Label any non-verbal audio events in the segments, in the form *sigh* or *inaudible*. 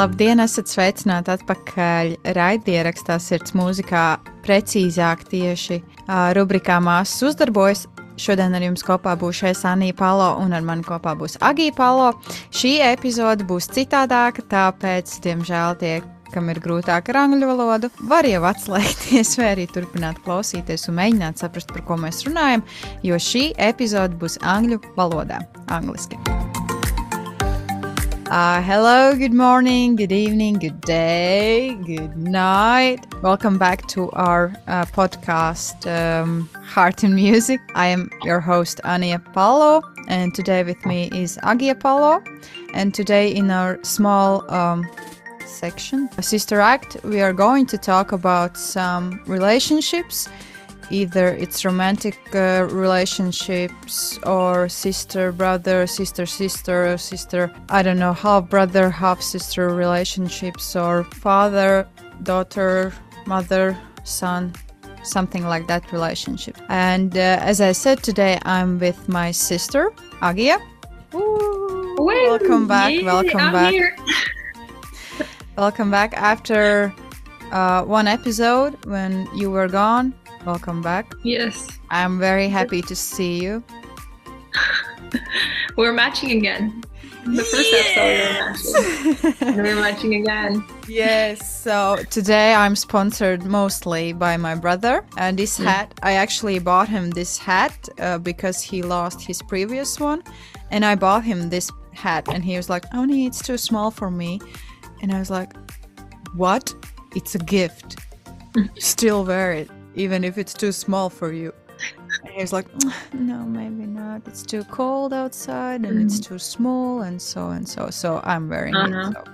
Labdien, esat sveicināti atpakaļ raidierakstā Sirds mūzikā, precīzāk tieši rubrikā Māsas uzdarbojas. Šodien ar jums kopā būšu es Anija Palo un ar mani kopā būs Agija Palo. Šī epizode būs citādāka, tāpēc, diemžēl, tie, kam ir grūtāk ar angļu valodu, var jau atslēgties vai arī turpināt klausīties un mēģināt saprast, par ko mēs runājam, jo šī epizode būs angļu valodā, angliski. Uh, hello, good morning, good evening, good day, good night. Welcome back to our uh, podcast, um, Heart and Music. I am your host, Ania Paulo, and today with me is Agia Paulo. And today, in our small um, section, Sister Act, we are going to talk about some relationships either it's romantic uh, relationships or sister brother sister sister sister i don't know half brother half sister relationships or father daughter mother son something like that relationship. And uh, as i said today i'm with my sister agia. Woo, welcome back yeah, welcome I'm back. *laughs* welcome back after uh, one episode when you were gone welcome back Yes, I'm very happy to see you. *laughs* we're matching again. The first episode we were matching. And we're matching again. yes. So today I'm sponsored mostly by my brother. And this Mm. hat, I actually bought him this hat uh, because he lost his previous one. And I bought him this hat. And he was like, Oni, it's too small for me. And I was like, what? It's a gift. *laughs* Still wear it, even if it's too small for you. And he was like, "Mm, no, maybe not. It's too cold outside and it's too small and so and so. So I'm wearing Uh-huh. it. So.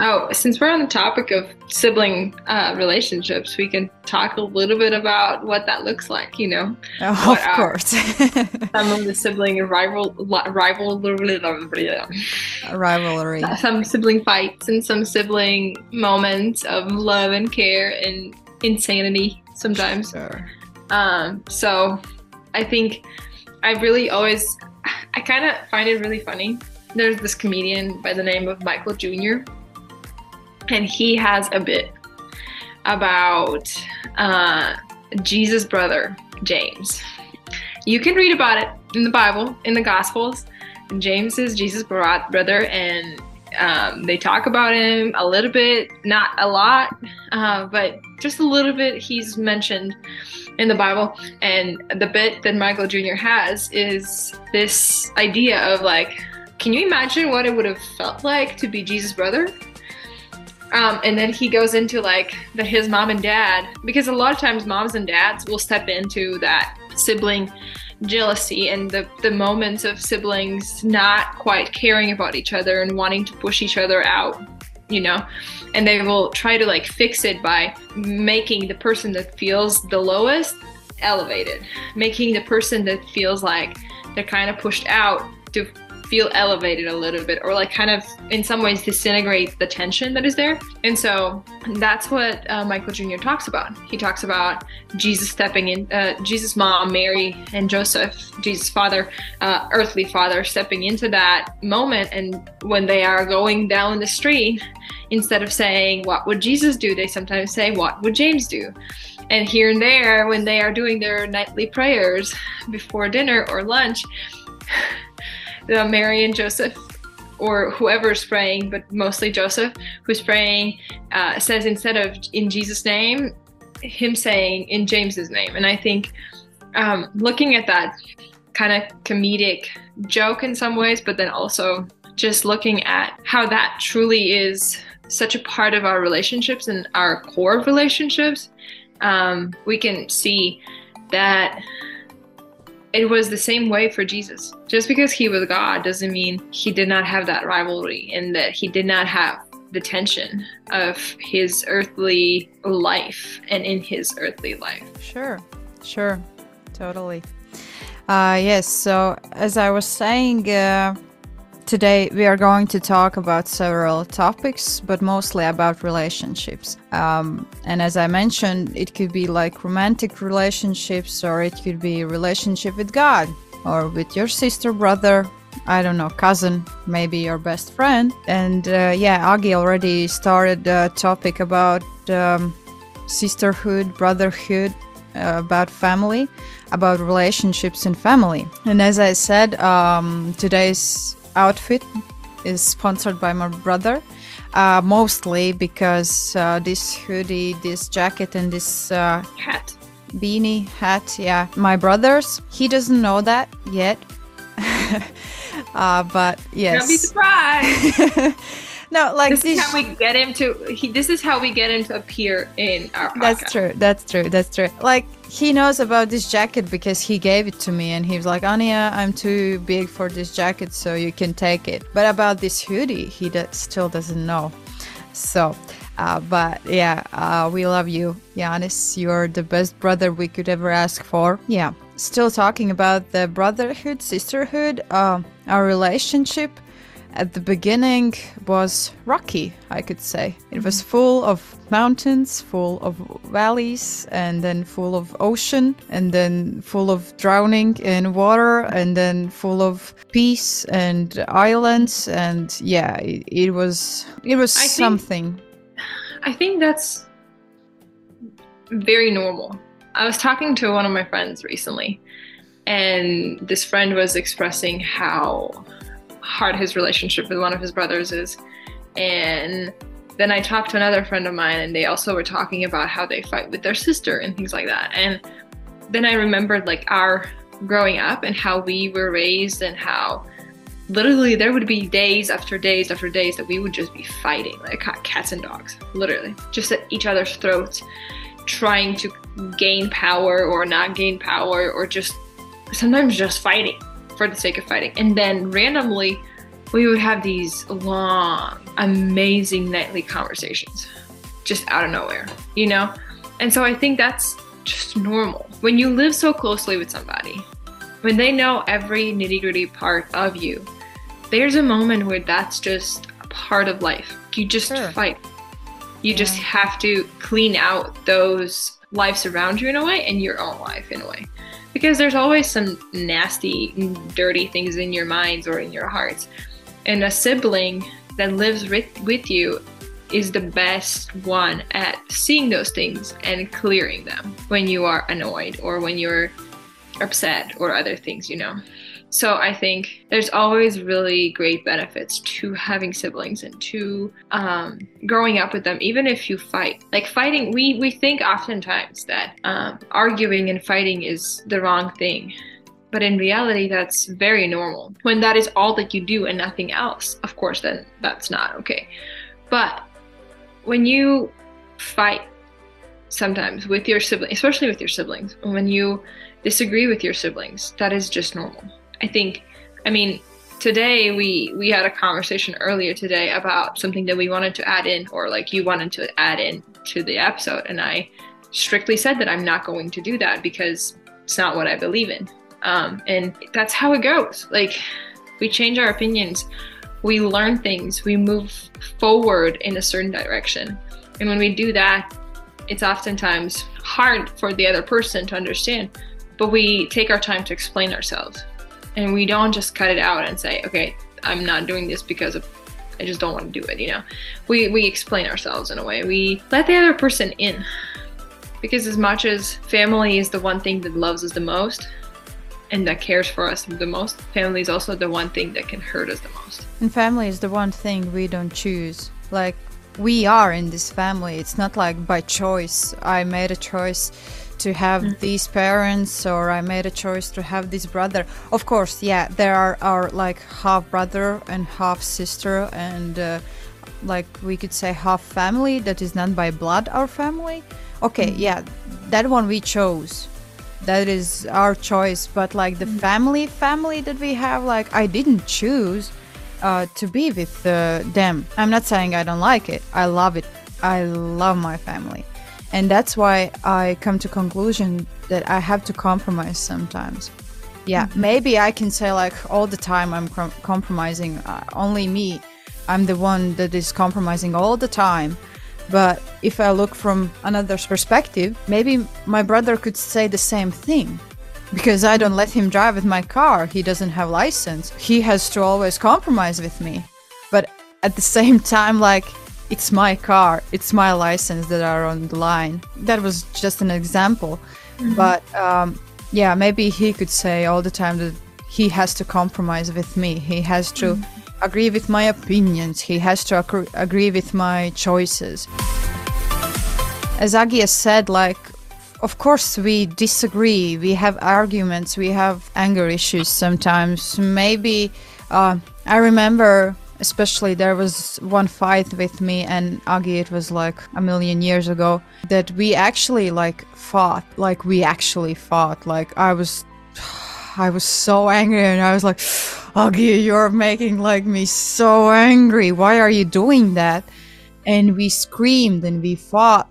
Oh, since we're on the topic of sibling uh, relationships, we can talk a little bit about what that looks like. You know, Oh, What of course. *laughs* some of the sibling rival rival Rivalry. some sibling fights and some sibling moments of love and care and insanity sometimes. Sure. Um, so I think I really always, I kind of find it really funny. There's this comedian by the name of Michael Jr., and he has a bit about uh, Jesus' brother, James. You can read about it in the Bible, in the Gospels. James is Jesus' brother, and um, they talk about him a little bit, not a lot, uh, but just a little bit. He's mentioned in the Bible. And the bit that Michael Jr. has is this idea of like, can you imagine what it would have felt like to be Jesus' brother? Um, and then he goes into like that his mom and dad, because a lot of times moms and dads will step into that sibling jealousy and the, the moments of siblings not quite caring about each other and wanting to push each other out, you know? And they will try to like fix it by making the person that feels the lowest elevated, making the person that feels like they're kind of pushed out to feel elevated a little bit or like kind of in some ways disintegrate the tension that is there. And so that's what uh, michael jr talks about. He talks about jesus stepping in uh, jesus mom mary and joseph jesus father uh, earthly father stepping into that moment. And when they are going down the street instead of saying what would jesus do? they sometimes say what would james do? And here and there when they are doing their nightly prayers before dinner or lunch the Mary and Joseph, or whoever's praying, but mostly Joseph, who's praying, uh, says instead of in Jesus' name, him saying in James's name. And I think um, looking at that kind of comedic joke in some ways, but then also just looking at how that truly is such a part of our relationships and our core relationships, um, we can see that it was the same way for Jesus. Just because he was God doesn't mean he did not have that rivalry and that he did not have the tension of his earthly life and in his earthly life. Sure, sure, totally. Uh, yes, so as I was saying, uh, today we are going to talk about several topics, but mostly about relationships. Um, and as I mentioned, it could be like romantic relationships, or it could be relationship with God, or with your sister, brother, I don't know, cousin, maybe your best friend. And uh, yeah, Agi already started a topic about um, sisterhood, brotherhood, uh, about family, about relationships in family. And as I said, um, today's outfit is sponsored by my brother. Uh, mostly because uh, this hoodie, this jacket, and this uh, Hat. beanie hat, yeah, my brother's. He doesn't know that yet. *laughs* uh, but yes. Don't be surprised. *laughs* no, like this this. is how we get him to. He, this is how we get him to appear in our podcast. That's true. That's true. That's true. Like he knows about this jacket because he gave it to me, and he was like, "Anya, I'm too big for this jacket, so you can take it." But about this hoodie, he do- still doesn't know. So, uh, but yeah, uh, we love you, Yanis. You're the best brother we could ever ask for. Yeah. Still talking about the brotherhood, sisterhood, uh, our relationship at the beginning was rocky, I could say. It was mm-hmm. full of mountains, full of valleys, and then full of ocean, and then full of drowning in water, and then full of peace and islands. And yeah, it, it was it was I think- something. I think that's very normal. I was talking to one of my friends recently, and this friend was expressing how hard his relationship with one of his brothers is. And then I talked to another friend of mine, and they also were talking about how they fight with their sister and things like that. And then I remembered like our growing up and how we were raised, and how literally there would be days after days after days that we would just be fighting like cats and dogs literally just at each other's throats trying to gain power or not gain power or just sometimes just fighting for the sake of fighting and then randomly we would have these long amazing nightly conversations just out of nowhere you know and so i think that's just normal when you live so closely with somebody when they know every nitty gritty part of you, there's a moment where that's just a part of life. You just Sure. fight. You just have to clean out those lives around you in a way and your own life in a way. Because there's always some nasty, dirty things in your minds or in your hearts. And a sibling that lives with, with you is the best one at seeing those things and clearing them when you are annoyed or when you're upset or other things, you know. So I think there's always really great benefits to having siblings and to um, growing up with them, even if you fight. Like fighting, we we think oftentimes that um, arguing and fighting is the wrong thing, but in reality, that's very normal. When that is all that you do and nothing else, of course, then that's not okay. But when you fight sometimes with your sibling, especially with your siblings, when you disagree with your siblings, that is just normal. I think, I mean, today we we had a conversation earlier today about something that we wanted to add in, or like you wanted to add in to the episode, and I strictly said that I'm not going to do that because it's not what I believe in. Um, and that's how it goes. Like we change our opinions, we learn things, we move forward in a certain direction, and when we do that, it's oftentimes hard for the other person to understand but we take our time to explain ourselves and we don't just cut it out and say okay i'm not doing this because of i just don't want to do it you know we we explain ourselves in a way we let the other person in because as much as family is the one thing that loves us the most and that cares for us the most family is also the one thing that can hurt us the most And family is the one thing we don't choose. Like we are in this family. It's not like by choice. I made a choice to have these parents or I made a choice to have this brother. Of course, yeah, there are our like half brother and half sister and uh, like we could say half family that is not by blood our family. Okay, yeah, that one we chose. that is our choice but like the family family that we have like i didn't choose uh, to be with uh, them. I'm not saying i don't like it. I love it. I love my family and that's why i come to conclusion that i have to compromise sometimes yeah maybe i can say like all the time i'm com- compromising uh, only me i'm the one that is compromising all the time but if I look from another's perspective, maybe my brother could say the same thing. Because I don't let him drive with my car. He doesn't have license. He has to always compromise with me. But at the same *laughs* time, like it's my car, it's my license that are on the line. That was just an example. But um, yeah, maybe he could say all the time that he has to compromise with me. He has to agree with my opinions. He has to accru- agree with my choices. As Agia said, like, of course, we disagree. We have arguments. We have anger issues sometimes. Maybe uh, I remember, especially there was one fight with me and Agi. It was like a million years ago that we actually like fought. Like we actually fought. Like I was *sighs* I was so angry and I was like, *sighs* Augie, you're making like me so angry. Why are you doing that? And we screamed and we fought.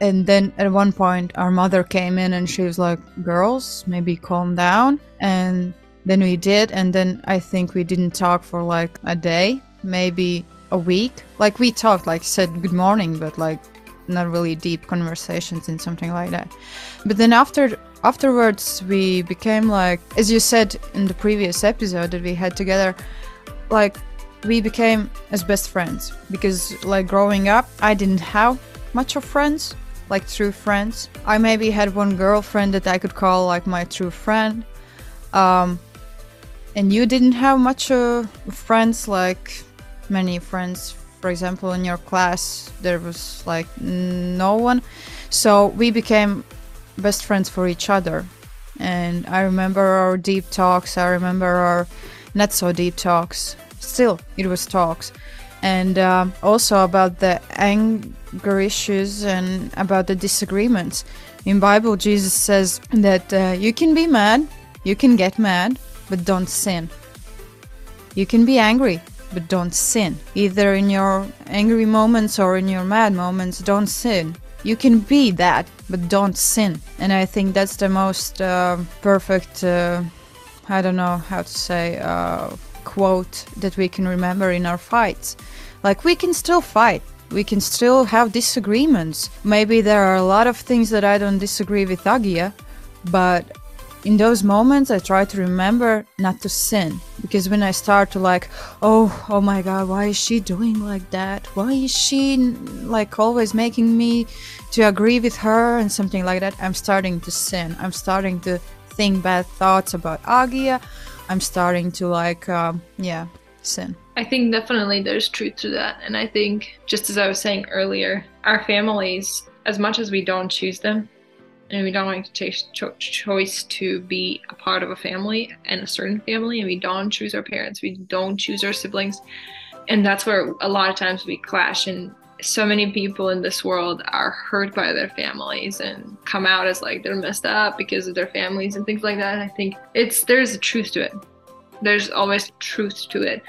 And then at one point, our mother came in and she was like, Girls, maybe calm down. And then we did. And then I think we didn't talk for like a day, maybe a week. Like we talked, like said good morning, but like not really deep conversations and something like that. But then after afterwards we became like as you said in the previous episode that we had together like we became as best friends because like growing up I didn't have much of friends like true friends. I maybe had one girlfriend that I could call like my true friend. Um and you didn't have much of friends like many friends. For example in your class there was like no one. So we became best friends for each other. And i remember our deep talks. I remember our not so deep talks. Still it was talks. And um, also about the anger issues and about the disagreements. In bible jesus says that uh, you can be mad you can get mad but don't sin you can be angry but don't sin. Either in your angry moments or in your mad moments, don't sin. You can be that, but don't sin. And I think that's the most uh, perfect, uh, I don't know how to say, uh, quote that we can remember in our fights. Like, we can still fight. We can still have disagreements. Maybe there are a lot of things that I don't disagree with Agia, but in those moments i try to remember not to sin. Because when i start to like oh oh my god why is she doing like that? Why is she like always making me to agree with her? and something like that i'm starting to sin. I'm starting to think bad thoughts about agia. I'm starting to like um, yeah sin. I think definitely there's truth to that. And I think, just as I was saying earlier, our families, as much as we don't choose them, and we don't make the cho- choice to be a part of a family and a certain family, and we don't choose our parents, we don't choose our siblings. And that's where a lot of times we clash. And so many people in this world are hurt by their families and come out as like they're messed up because of their families and things like that. I think it's there's a truth to it there's always truth to it.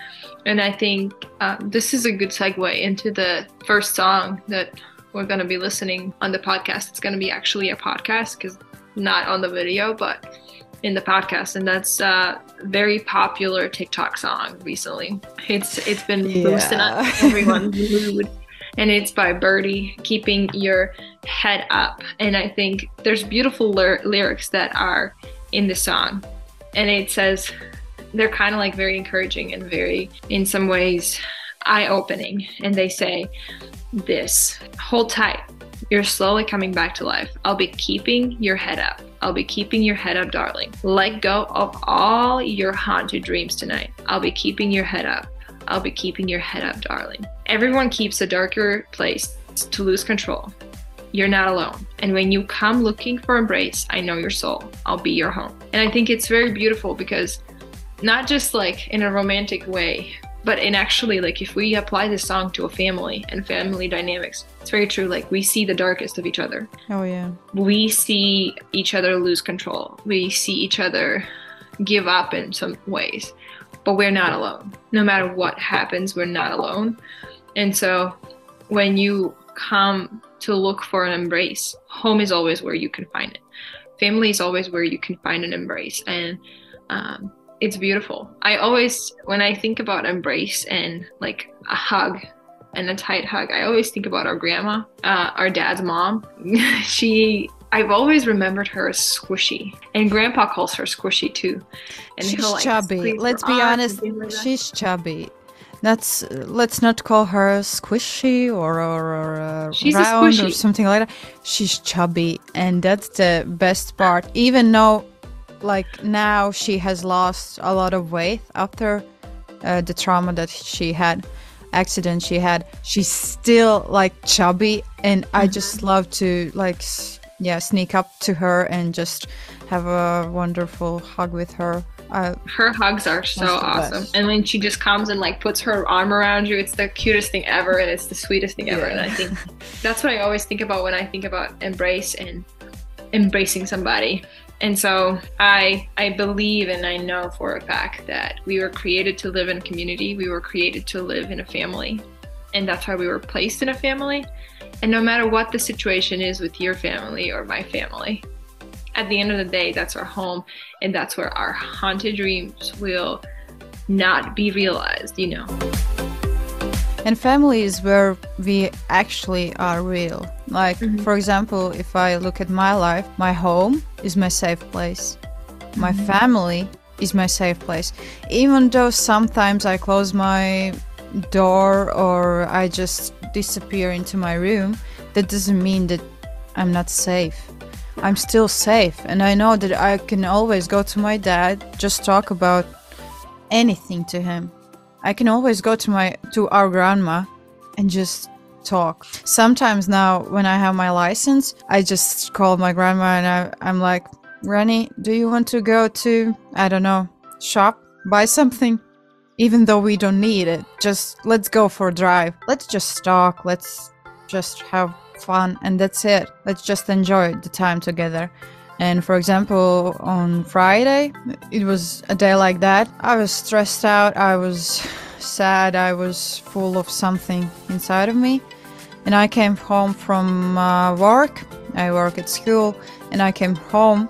And I think uh, this is a good segue into the first song that we're going to be listening on the podcast. It's going to be actually a podcast because not on the video, but in the podcast, and that's a very popular TikTok song recently. It's it's been Yeah. boosting up everyone's *laughs* mood, and it's by Birdy, keeping your head up. And I think there's beautiful lyr- lyrics that are in the song, and it says they're kind of like very encouraging and very, in some ways, eye opening. And they say this hold tight. You're slowly coming back to life. I'll be keeping your head up. I'll be keeping your head up, darling. Let go of all your haunted dreams tonight. I'll be keeping your head up. I'll be keeping your head up, darling. Everyone keeps a darker place to lose control. You're not alone. And when you come looking for embrace, I know your soul. I'll be your home. And I think it's very beautiful because not just like in a romantic way, but in actually like if we apply this song to a family and family dynamics it's very true like we see the darkest of each other. Oh yeah. we see each other lose control. We see each other give up in some ways. But we're not alone. No matter what happens we're not alone. And so when you come to look for an embrace home is always where you can find it. Family is always where you can find an embrace. And um, it's beautiful i always when i think about embrace and like a hug and a tight hug i always think about our grandma uh, our dad's mom *laughs* she i've always remembered her as squishy and grandpa calls her squishy too and she's he'll, like, chubby. Let's be honest. like. She's chubby. That's let's not call her squishy or or, or uh, round or something like that. She's chubby, and that's the best part. Even though, like now, she has lost a lot of weight after uh, the trauma that she had, accident she had. She's still like chubby, and I just love to like s- yeah sneak up to her and just have a wonderful hug with her. Uh, her hugs are so awesome best. and when she just comes and like puts her arm around you it's the cutest thing ever and it's the sweetest thing ever and i think that's what i always think about when i think about embrace and embracing somebody and so i i believe and i know for a fact that we were created to live in a community. We were created to live in a family. And that's why we were placed in a family. And no matter what the situation is with your family or my family at the end of the day that's our home. And that's where our haunted dreams will not be realized you know And family is where we actually are real. Like, Mhm. for example, if I look at my life, my home is my safe place. My family is my safe place. Even though sometimes I close my door or I just disappear into my room, that doesn't mean that I'm not safe. I'm still safe. And I know that I can always go to my dad, just talk about anything to him. I can always go to my to our grandma and just talk. Sometimes now when I have my license, I just call my grandma and I, I'm like, Granny, do you want to go to I don't know, shop, buy something? Even though we don't need it, just let's go for a drive. Let's just talk. Let's just have fun and that's it. Let's just enjoy the time together. And for example, on Friday, it was a day like that. I was stressed out, I was sad, I was full of something inside of me. And I came home from uh, work, I work at school, and I came home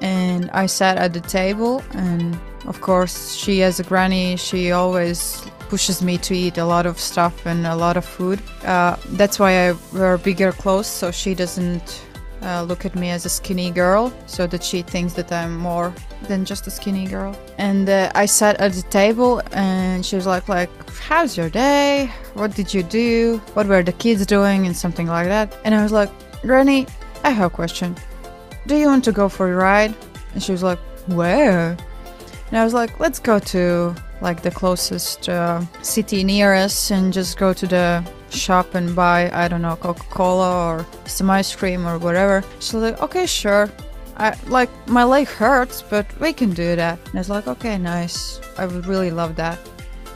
and I sat at the table. And of course, she, as a granny, she always pushes me to eat a lot of stuff and a lot of food. Uh, that's why I wear bigger clothes so she doesn't uh, look at me as a skinny girl so that she thinks that I'm more than just a skinny girl. And uh, I sat at the table and she was like like how's your day? What did you do? What were the kids doing and something like that. And I was like, "Granny, I have a question. Do you want to go for a ride?" And she was like, "Where?" And I was like, "Let's go to like the closest uh, city near us and just go to the shop and buy I don't know Coca-Cola or some ice cream or whatever." She's like, "Okay, sure." I like my leg hurts, but we can do that. And I was like, "Okay, nice. I would really love that."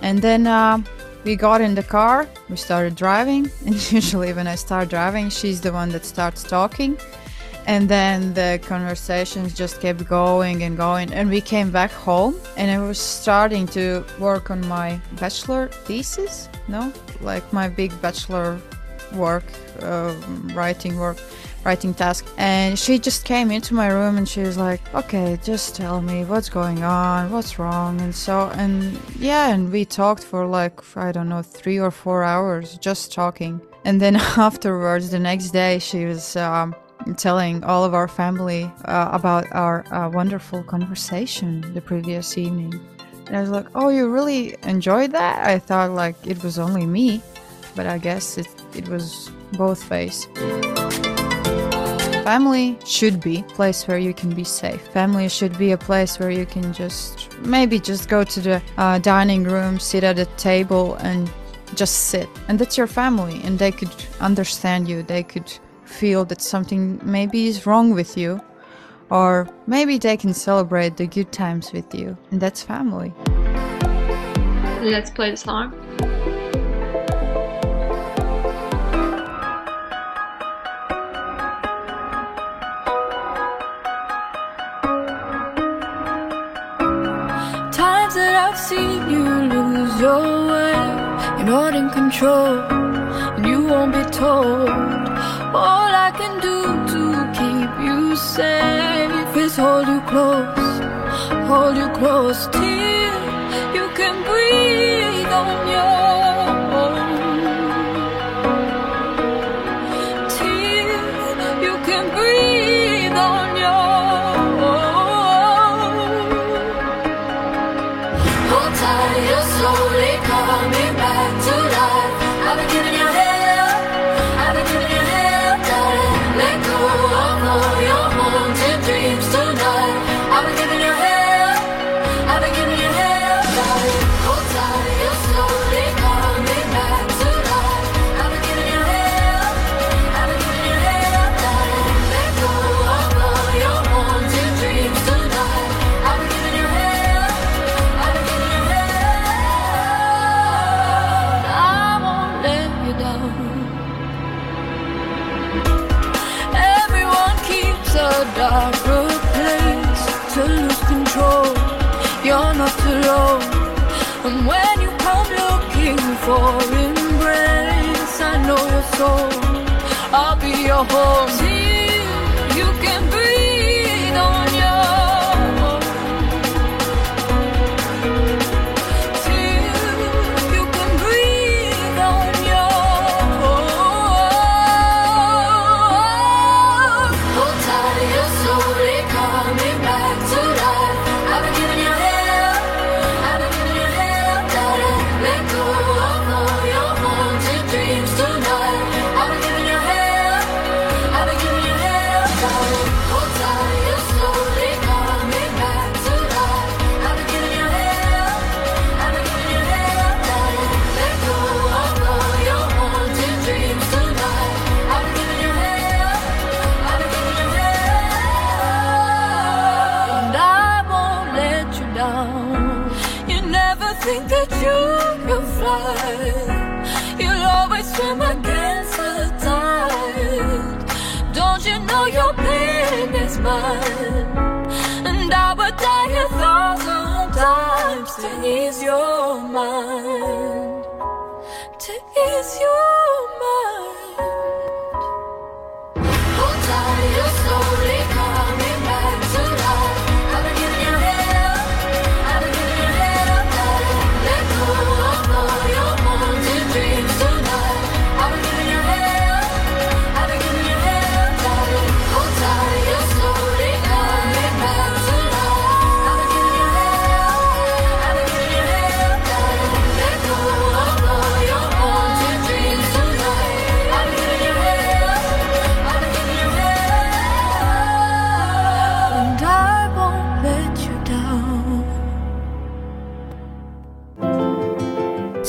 And then uh, we got in the car. We started driving, *laughs* and usually when I start driving, she's the one that starts talking. And then the conversations just kept going and going. And we came back home, and I was starting to work on my bachelor thesis. No, like my big bachelor work, uh, writing work, writing task. And she just came into my room, and she was like, "Okay, just tell me what's going on, what's wrong." And so, and yeah, and we talked for like I don't know three or four hours, just talking. And then *laughs* afterwards, the next day, she was. Um, telling all of our family uh, about our uh, wonderful conversation the previous evening. And I was like, "Oh, you really enjoyed that?" I thought like it was only me, but I guess it it was both ways. Family should be a place where you can be safe. Family should be a place where you can just maybe just go to the uh, dining room, sit at a table, and just sit. And that's your family, and they could understand you. They could feel that something maybe is wrong with you, or maybe they can celebrate the good times with you, and that's family. Let's play the song. Times that I've seen you lose your way, you're not in control, and you won't be told. All I can do to keep you safe is hold you close, hold you close till you can breathe on your own. Till you can breathe on your own. Hold tight, you're slowly coming back to life. I'll be your home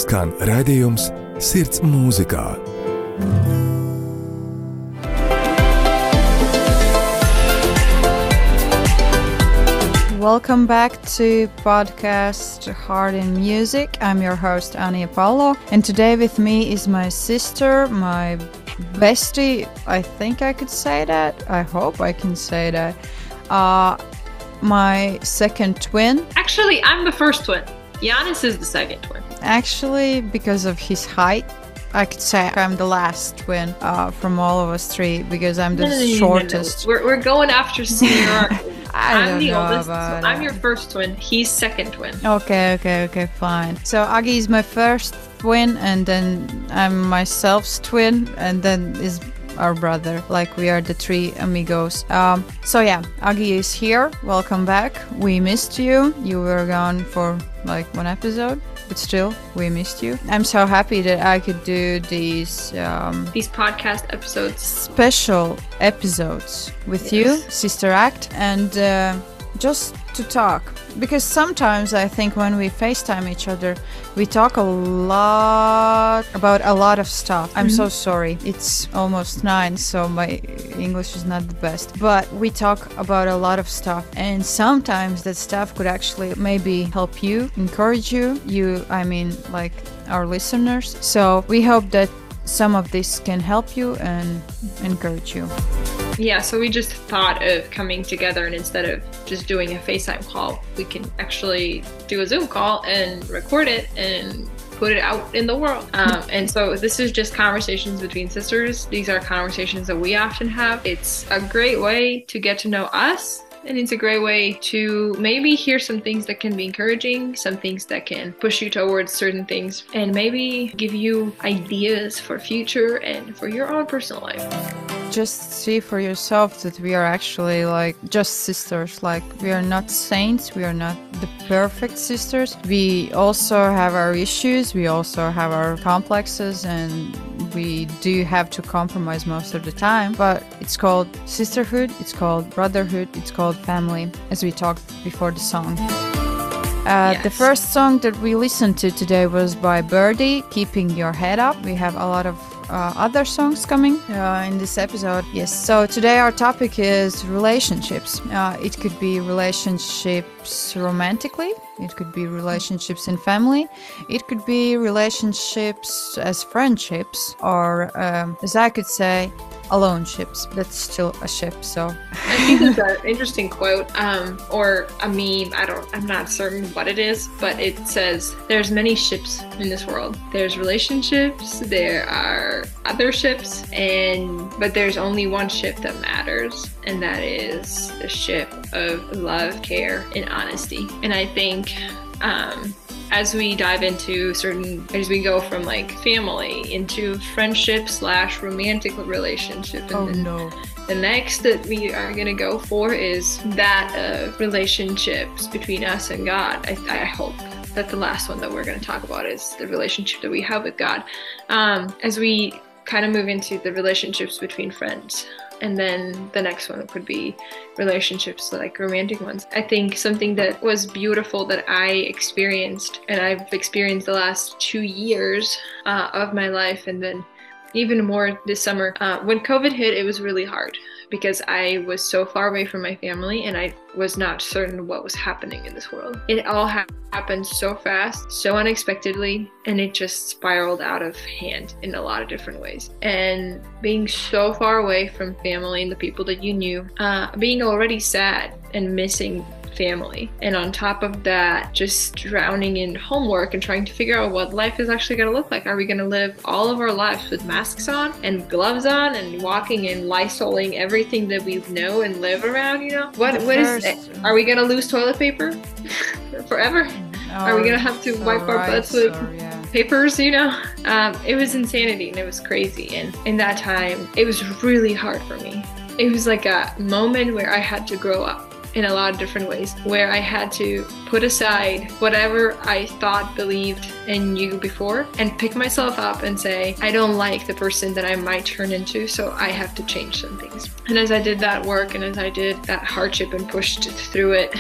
Skan raidījums Sirds mūzikā. Welcome back to podcast Heart in Music. I'm your host Annie Apollo, and today with me is my sister, my bestie. I think I could say that. I hope I can say that. Uh, my second twin, Actually, I'm the first twin. Giannis is the second twin. Actually, because of his height. I could say I'm the last twin uh, from all of us three because I'm the No, no, no, shortest. We're, we're going after seniority. *laughs* I I'm don't the know oldest. So I'm your first twin. He's second twin. Okay, okay, okay, fine. So Agi is my first twin, and then I'm myself's twin, and then is our brother. Like we are the three amigos. Um, so yeah, Agi is here. Welcome back. We missed you. You were gone for like one episode, but still, we missed you. I'm so happy that I could do these um, These podcast episodes. special episodes with you, Sister Act, and uh, just to talk because sometimes I think when we FaceTime each other, we talk a lot about a lot of stuff. I'm so mm-hmm. sorry. It's almost nine, so my English is not the best. But we talk about a lot of stuff, and sometimes that stuff could actually maybe help you, encourage you. You, I mean, like our listeners. So we hope that some of this can help you and encourage you. Yeah, so we just thought of coming together and instead of just doing a FaceTime call, we can actually do a Zoom call and record it and put it out in the world. Um, and so this is just conversations between sisters. These are conversations that we often have. It's a great way to get to know us. And it's a great way to maybe hear some things that can be encouraging, some things that can push you towards certain things, and maybe give you ideas for future and for your own personal life just see for yourself that we are actually like just sisters. Like we are not saints we are not the perfect sisters. We also have our issues we also have our complexes and we do have to compromise most of the time. But it's called sisterhood it's called brotherhood it's called family as we talked before the song. Uh, The first song that we listened to today was by Birdy, Keeping Your Head Up. We have a lot of uh, other songs coming uh, in this episode. Yes, so today our topic is relationships. Uh, it could be relationships romantically, it could be relationships in family, it could be relationships as friendships, or um, as I could say, alone ships. That's still a ship, so I think it's an interesting quote, um, or a meme. I don't. I'm not certain what it is, but it says there's many ships in this world. There's relationships. There are other ships, and but there's only one ship that matters, and that is the ship of love, care, and honesty. And I think. Um, as we dive into certain as we go from like family into friendship slash romantic relationship and oh then no. the next that we are going to go for is that of relationships between us and God. I, I hope that the last one that we're going to talk about is the relationship that we have with God. Um, as we kind of move into the relationships between friends. And then the next one could be relationships, like romantic ones. I think something that was beautiful that I experienced, and I've experienced the last two years uh, of my life, and then even more this summer. Uh, when COVID hit, it was really hard because I was so far away from my family and I was not certain what was happening in this world. It all ha- happened so fast, so unexpectedly, and it just spiraled out of hand in a lot of different ways. And being so far away from family and the people that you knew, uh, being already sad and missing family. And on top of that, just drowning in homework and trying to figure out what life is actually going to look like. Are we going to live all of our lives with masks on and gloves on and walking and lysoling everything that we know and live around, you know? What what is are we going to lose toilet paper *laughs* forever? Are we gonna have to wipe our butts with- or, yeah. papers, you know. Um, it was insanity and it was crazy. And in that time, it was really hard for me. It was like a moment where I had to grow up in a lot of different ways, where I had to put aside whatever I thought, believed, and knew before, and pick myself up and say, I don't like the person that I might turn into, so I have to change some things. And as I did that work and as I did that hardship and pushed through it,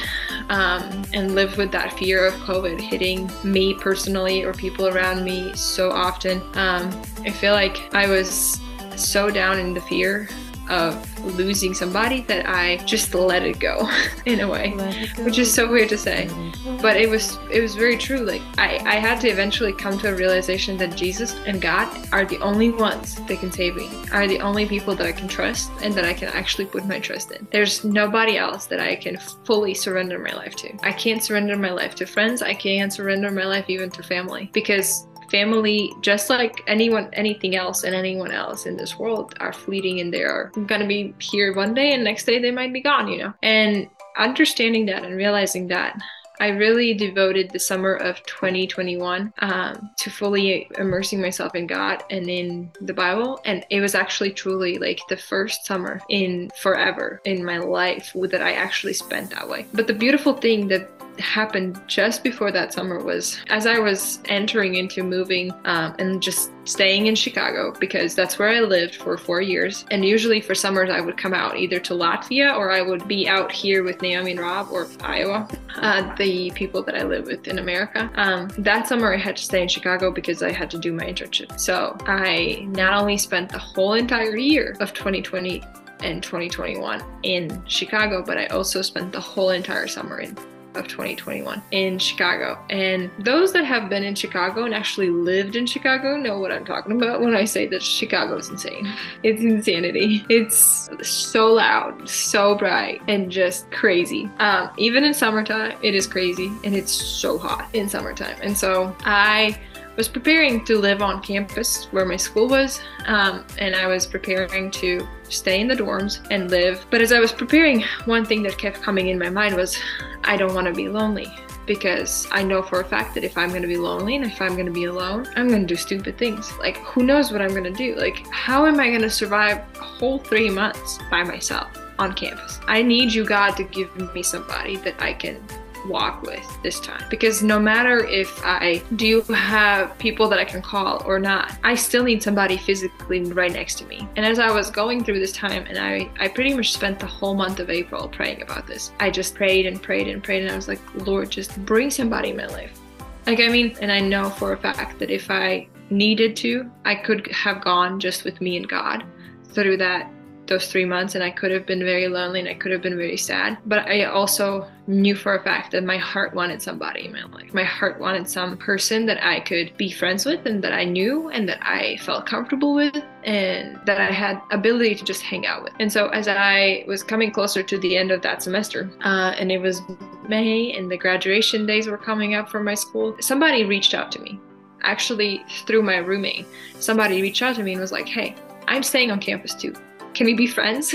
um, and lived with that fear of COVID hitting me personally or people around me so often. Um, I feel like I was so down in the fear of losing somebody that I just let it go *laughs* in a way, which is so weird to say. Go. But it was it was very true. Like I, I had to eventually come to a realization that Jesus and God are the only ones that can save me, are the only people that I can trust and that I can actually put my trust in. There's nobody else that I can fully surrender my life to. I can't surrender my life to friends. I can't surrender my life even to family because family just like anyone anything else and anyone else in this world are fleeting and they are gonna be here one day and next day they might be gone you know and understanding that and realizing that I really devoted the summer of 2021 um, to fully immersing myself in God and in the Bible. And it was actually truly like the first summer in forever in my life that I actually spent that way. But the beautiful thing that happened just before that summer was as I was entering into moving um, and just staying in Chicago because that's where I lived for four years. And usually for summers, I would come out either to Latvia or I would be out here with Naomi and Rob or Iowa, uh, the people that I live with in America. Um, that summer, I had to stay in Chicago because I had to do my internship. So I not only spent the whole entire year of 2020 and 2021 in Chicago, but I also spent the whole entire summer in of 2021 in Chicago. And those that have been in Chicago and actually lived in Chicago know what I'm talking about when I say that Chicago is insane. It's insanity. It's so loud, so bright, and just crazy. Um, even in summertime, it is crazy and it's so hot in summertime. And so I was preparing to live on campus where my school was, um, and I was preparing to stay in the dorms and live. But as I was preparing, one thing that kept coming in my mind was, I don't want to be lonely because I know for a fact that if I'm going to be lonely and if I'm going to be alone, I'm going to do stupid things. Like, who knows what I'm going to do? Like, how am I going to survive a whole three months by myself on campus? I need you, God, to give me somebody that I can walk with this time because no matter if I do have people that I can call or not, I still need somebody physically right next to me. And as I was going through this time, and I, I pretty much spent the whole month of April praying about this, I just prayed and prayed and prayed, and I was like, Lord, just bring somebody in my life. Like, I mean, and I know for a fact that if I needed to, I could have gone just with me and God through that those three months and I could have been very lonely and I could have been very sad. But I also knew for a fact that my heart wanted somebody in my life. My heart wanted some person that I could be friends with and that I knew and that I felt comfortable with and that I had ability to just hang out with. And so as I was coming closer to the end of that semester, uh, and it was May and the graduation days were coming up for my school, somebody reached out to me. Actually, through my roommate, somebody reached out to me and was like, "Hey, I'm staying on campus too can we be friends?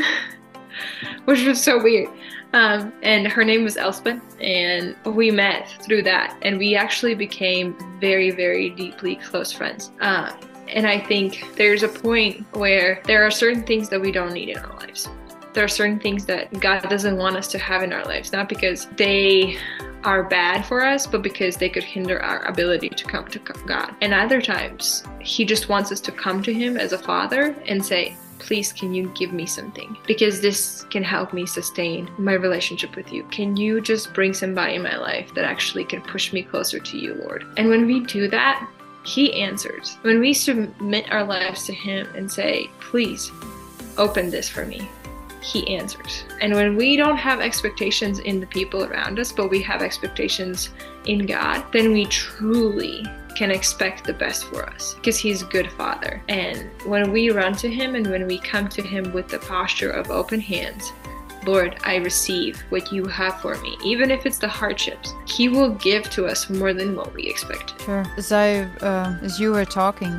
*laughs* Which was so weird. Um, and her name was Elspeth, and we met through that, and we actually became very, very deeply close friends. Uh, and I think there's a point where there are certain things that we don't need in our lives. There are certain things that God doesn't want us to have in our lives, not because they are bad for us, but because they could hinder our ability to come to God. And other times, He just wants us to come to Him as a father and say, please can you give me something? Because this can help me sustain my relationship with you. Can you just bring somebody in my life that actually can push me closer to you lord? And when we do that he answers. When we submit our lives to him and say please open this for me he answers. And when we don't have expectations in the people around us, but we have expectations in God, then we truly can expect the best for us because he's a good father. And when we run to him and when we come to him with the posture of open hands, Lord, I receive what you have for me, even if it's the hardships. He will give to us more than what we expect. Sure. As I, uh, as you were talking,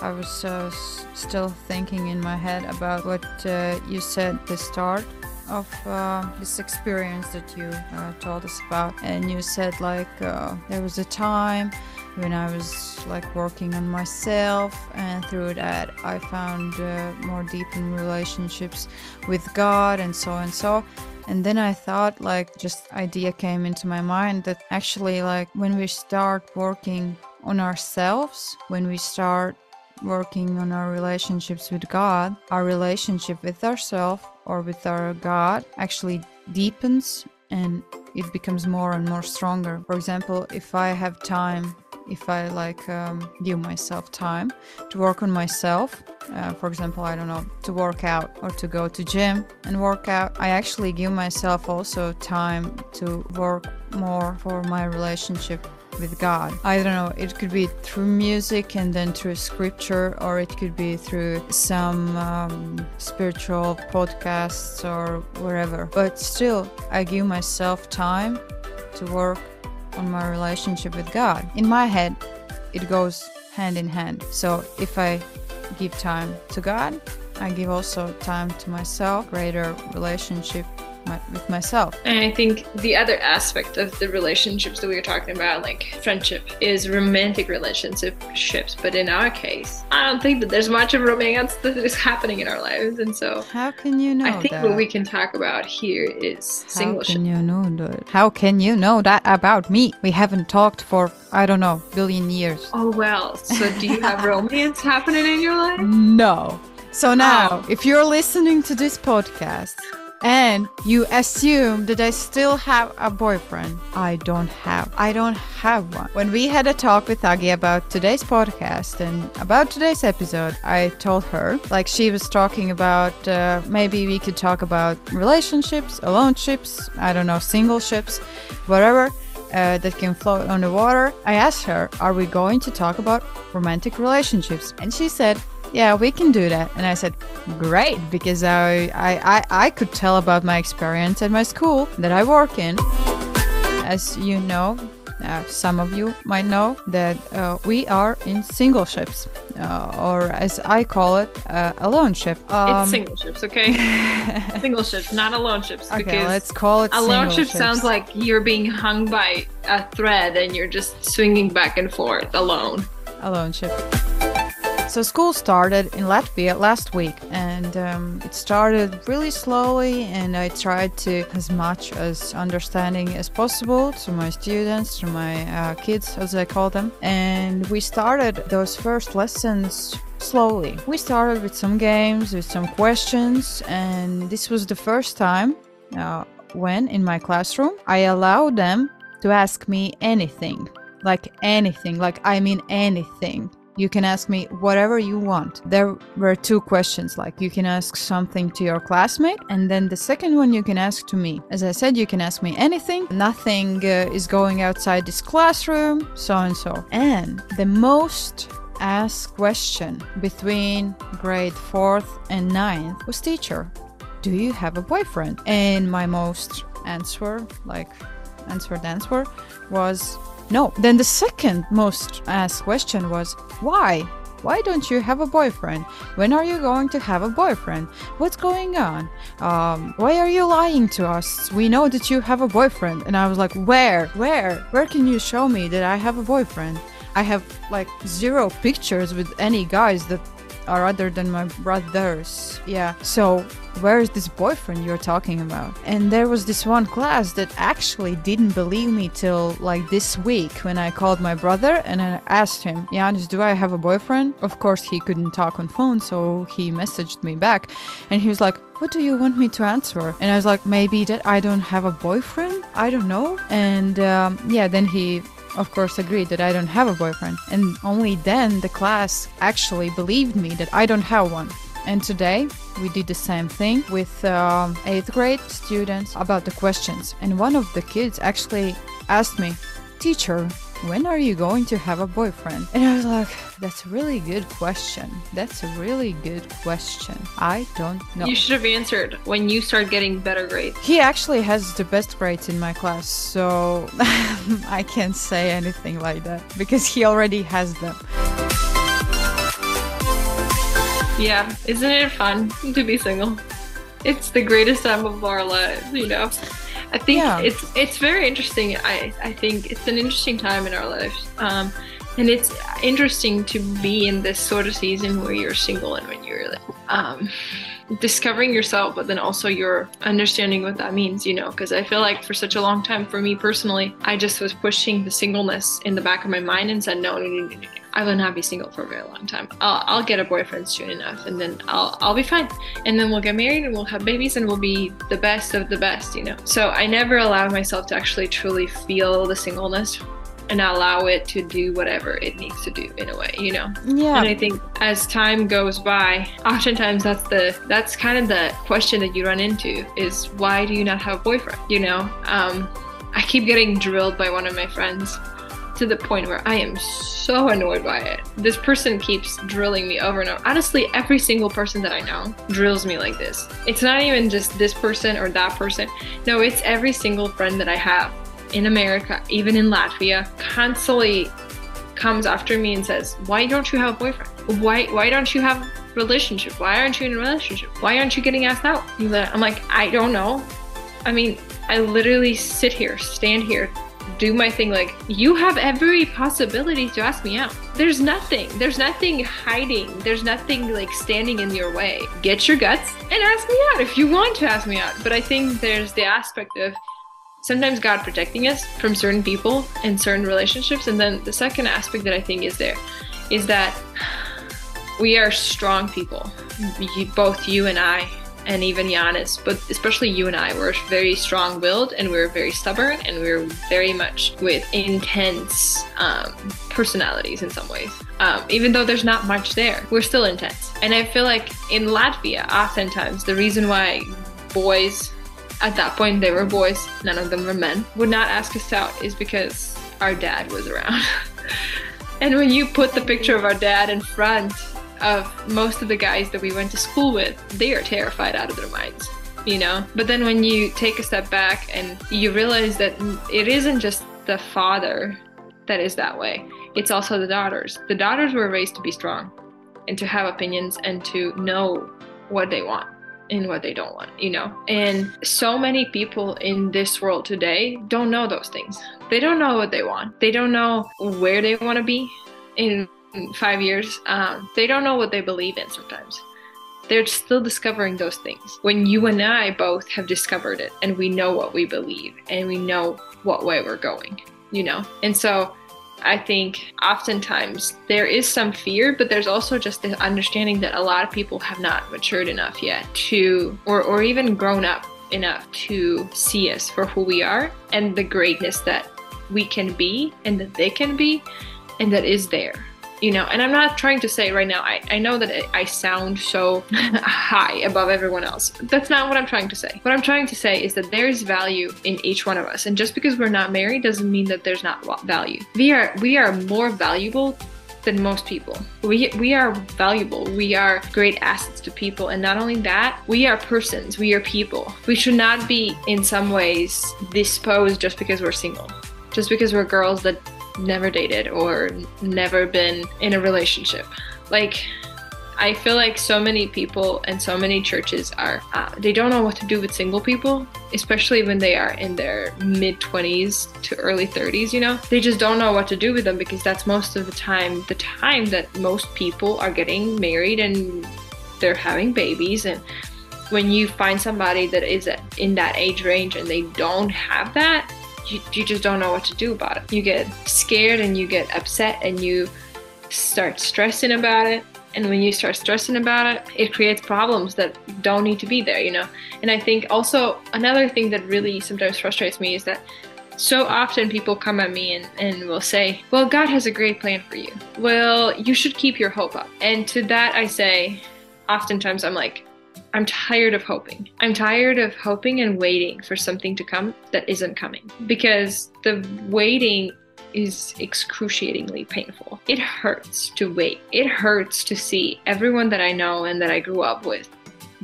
I was uh, still thinking in my head about what uh, you said at the start of uh, this experience that you uh, told us about, and you said like uh, there was a time when I was like working on myself, and through that I found uh, more deepened relationships with God, and so and so. And then I thought like just idea came into my mind that actually like when we start working on ourselves, when we start working on our relationships with God, our relationship with ourselves or with our God actually deepens and it becomes more and more stronger. For example, if I have time, if I like um, give myself time to work on myself, uh, for example, I don't know, to work out or to go to gym and work out, I actually give myself also time to work more for my relationship with God. I don't know, it could be through music and then through scripture, or it could be through some um, spiritual podcasts or wherever. But still, I give myself time to work on my relationship with God. In my head, it goes hand in hand. So if I give time to God, I give also time to myself, greater relationship my, with myself. And I think the other aspect of the relationships that we were talking about, like friendship, is romantic relationships. But in our case, I don't think that there's much of romance that is happening in our lives. And so How can you know I think that? what we can talk about here is How single can you know that? How can you know that about me? We haven't talked for I don't know billion years. Oh well. So do you have romance happening in your life? *laughs* No. So now, Oh. if you're listening to this podcast and you assume that I still have a boyfriend, I don't have. I don't have one. When we had a talk with Agi about today's podcast and about today's episode, I told her, like she was talking about uh, maybe we could talk about relationships, alone ships, I don't know, single ships, whatever. Uh, that can float on the water. I asked her, Are we going to talk about romantic relationships? And she said, yeah, we can do that. And I said, great, because I, I, I, I could tell about my experience at my school that I work in. As you know, uh, some of you might know that uh, we are in single ships, uh, or as I call it, uh, alone ship. Um, it's single ships, okay? *laughs* single ships, not alone ships. Okay, let's call it alone ship sounds like you're being hung by a thread and you're just swinging back and forth alone. alone ship. So school started in Latvia last week, and um, it started really slowly. And I tried to, as much as understanding as possible, to my students, to my uh, kids, as I call them. And we started those first lessons slowly. We started with some games, with some questions, and this was the first time uh, when in my classroom I allowed them to ask me anything like anything like i mean anything you can ask me whatever you want. There were two questions like you can ask something to your classmate and then the second one you can ask to me. As i said you can ask me anything. Nothing uh, is going outside this classroom so and so. And the most asked question between grade 4th and ninth was teacher do you have a boyfriend? And my most answer like answered answer was no. Then the second most asked question was why? Why don't you have a boyfriend? When are you going to have a boyfriend? What's going on? Um, why are you lying to us? We know that you have a boyfriend. And I was like, where? Where? Where can you show me that I have a boyfriend? I have like zero pictures with any guys that are other than my brothers. Yeah. So where is this boyfriend you're talking about? And there was this one class that actually didn't believe me till like this week when I called my brother and I asked him, Janis, do I have a boyfriend? Of course, he couldn't talk on phone, so he messaged me back and he was like, what do you want me to answer? And I was like, maybe that I don't have a boyfriend? I don't know. And um, yeah, then he of course agreed that I don't have a boyfriend. And only then the class actually believed me that I don't have one. And today we did the same thing with um, eighth grade students about the questions. And one of the kids actually asked me, Teacher, when are you going to have a boyfriend? And I was like, That's a really good question. That's a really good question. I don't know. You should have answered when you start getting better grades. He actually has the best grades in my class, so *laughs* I can't say anything like that because he already has them. Yeah, isn't it fun to be single? It's the greatest time of our lives, you know. I think Yeah. it's it's very interesting. I I think it's an interesting time in our lives, um, and it's interesting to be in this sort of season where you're single and when you're um, discovering yourself, but then also you're understanding what that means, you know. Because I feel like for such a long time, for me personally, I just was pushing the singleness in the back of my mind and said, no, no, no, no, no. I will not be single for a very long time. I'll, I'll get a boyfriend soon enough, and then I'll I'll be fine. And then we'll get married and we'll have babies and we'll be the best of the best, you know. So I never allowed myself to actually truly feel the singleness and allow it to do whatever it needs to do in a way, you know. Yeah. And I think as time goes by, oftentimes that's the that's kind of the question that you run into is why do you not have a boyfriend? You know, um, I keep getting drilled by one of my friends to the point where I am so annoyed by it. This person keeps drilling me over and over. Honestly, every single person that I know drills me like this. It's not even just this person or that person. No, it's every single friend that I have in America, even in Latvia, constantly comes after me and says, "Why don't you have a boyfriend? Why why don't you have a relationship? Why aren't you in a relationship? Why aren't you getting asked out?" I'm like, "I don't know. I mean, I literally sit here, stand here, do my thing. Like, you have every possibility to ask me out. There's nothing. There's nothing hiding. There's nothing like standing in your way. Get your guts and ask me out if you want to ask me out. But I think there's the aspect of sometimes God protecting us from certain people and certain relationships. And then the second aspect that I think is there is that we are strong people, both you and I, and even Janis, but especially you and I, we're very strong willed and we're very stubborn and we're very much with intense um, personalities in some ways. Um, even though there's not much there, we're still intense. And I feel like in Latvia, oftentimes, the reason why boys, at that point they were boys, none of them were men, would not ask us out is because our dad was around. *laughs* and when you put the picture of our dad in front of most of the guys that we went to school with, they are terrified out of their minds, you know? But then when you take a step back and you realize that it isn't just the father that is that way, it's also the daughters. The daughters were raised to be strong and to have opinions and to know what they want and what they don't want, you know? And so many people in this world today don't know those things. They don't know what they want, they don't know where they want to be in five years, um, they don't know what they believe in sometimes. They're still discovering those things. When you and I both have discovered it and we know what we believe and we know what way we're going, you know? And so I think oftentimes there is some fear, but there's also just the understanding that a lot of people have not matured enough yet to, or, or even grown up enough to see us for who we are and the greatness that we can be and that they can be and that is there you know and i'm not trying to say right now i, I know that I- sound so *laughs* high above everyone else that's not what i'm trying to say what i'm trying to say is that there is value in each one of us and just because we're not married doesn't mean that there's not value we are we are more valuable than most people. We we are valuable. We are great assets to people and not only that, we are persons. We are people. We should not be in some ways disposed just because we're single. Just because we're girls that never dated or never been in a relationship. Like, I feel like so many people and so many churches are, uh, they don't know what to do with single people, especially when they are in their mid 20s to early 30s, you know? They just don't know what to do with them because that's most of the time, the time that most people are getting married and they're having babies. And when you find somebody that is in that age range and they don't have that, you, you just don't know what to do about it. You get scared and you get upset and you start stressing about it. And when you start stressing about it, it creates problems that don't need to be there, you know? And I think also another thing that really sometimes frustrates me is that so often people come at me and, and will say, Well, God has a great plan for you. Well, you should keep your hope up. And to that, I say, oftentimes I'm like, I'm tired of hoping. I'm tired of hoping and waiting for something to come that isn't coming because the waiting is excruciatingly painful. It hurts to wait. It hurts to see everyone that I know and that I grew up with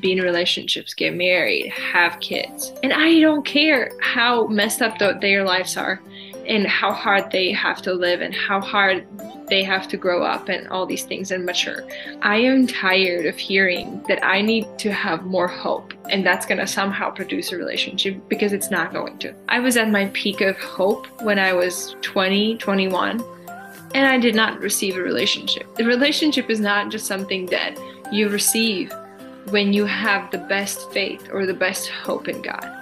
be in relationships, get married, have kids. And I don't care how messed up th- their lives are and how hard they have to live and how hard they have to grow up and all these things and mature. I am tired of hearing that I need to have more hope and that's going to somehow produce a relationship because it's not going to. I was at my peak of hope when I was 20, 21 and I did not receive a relationship. The relationship is not just something that you receive when you have the best faith or the best hope in God.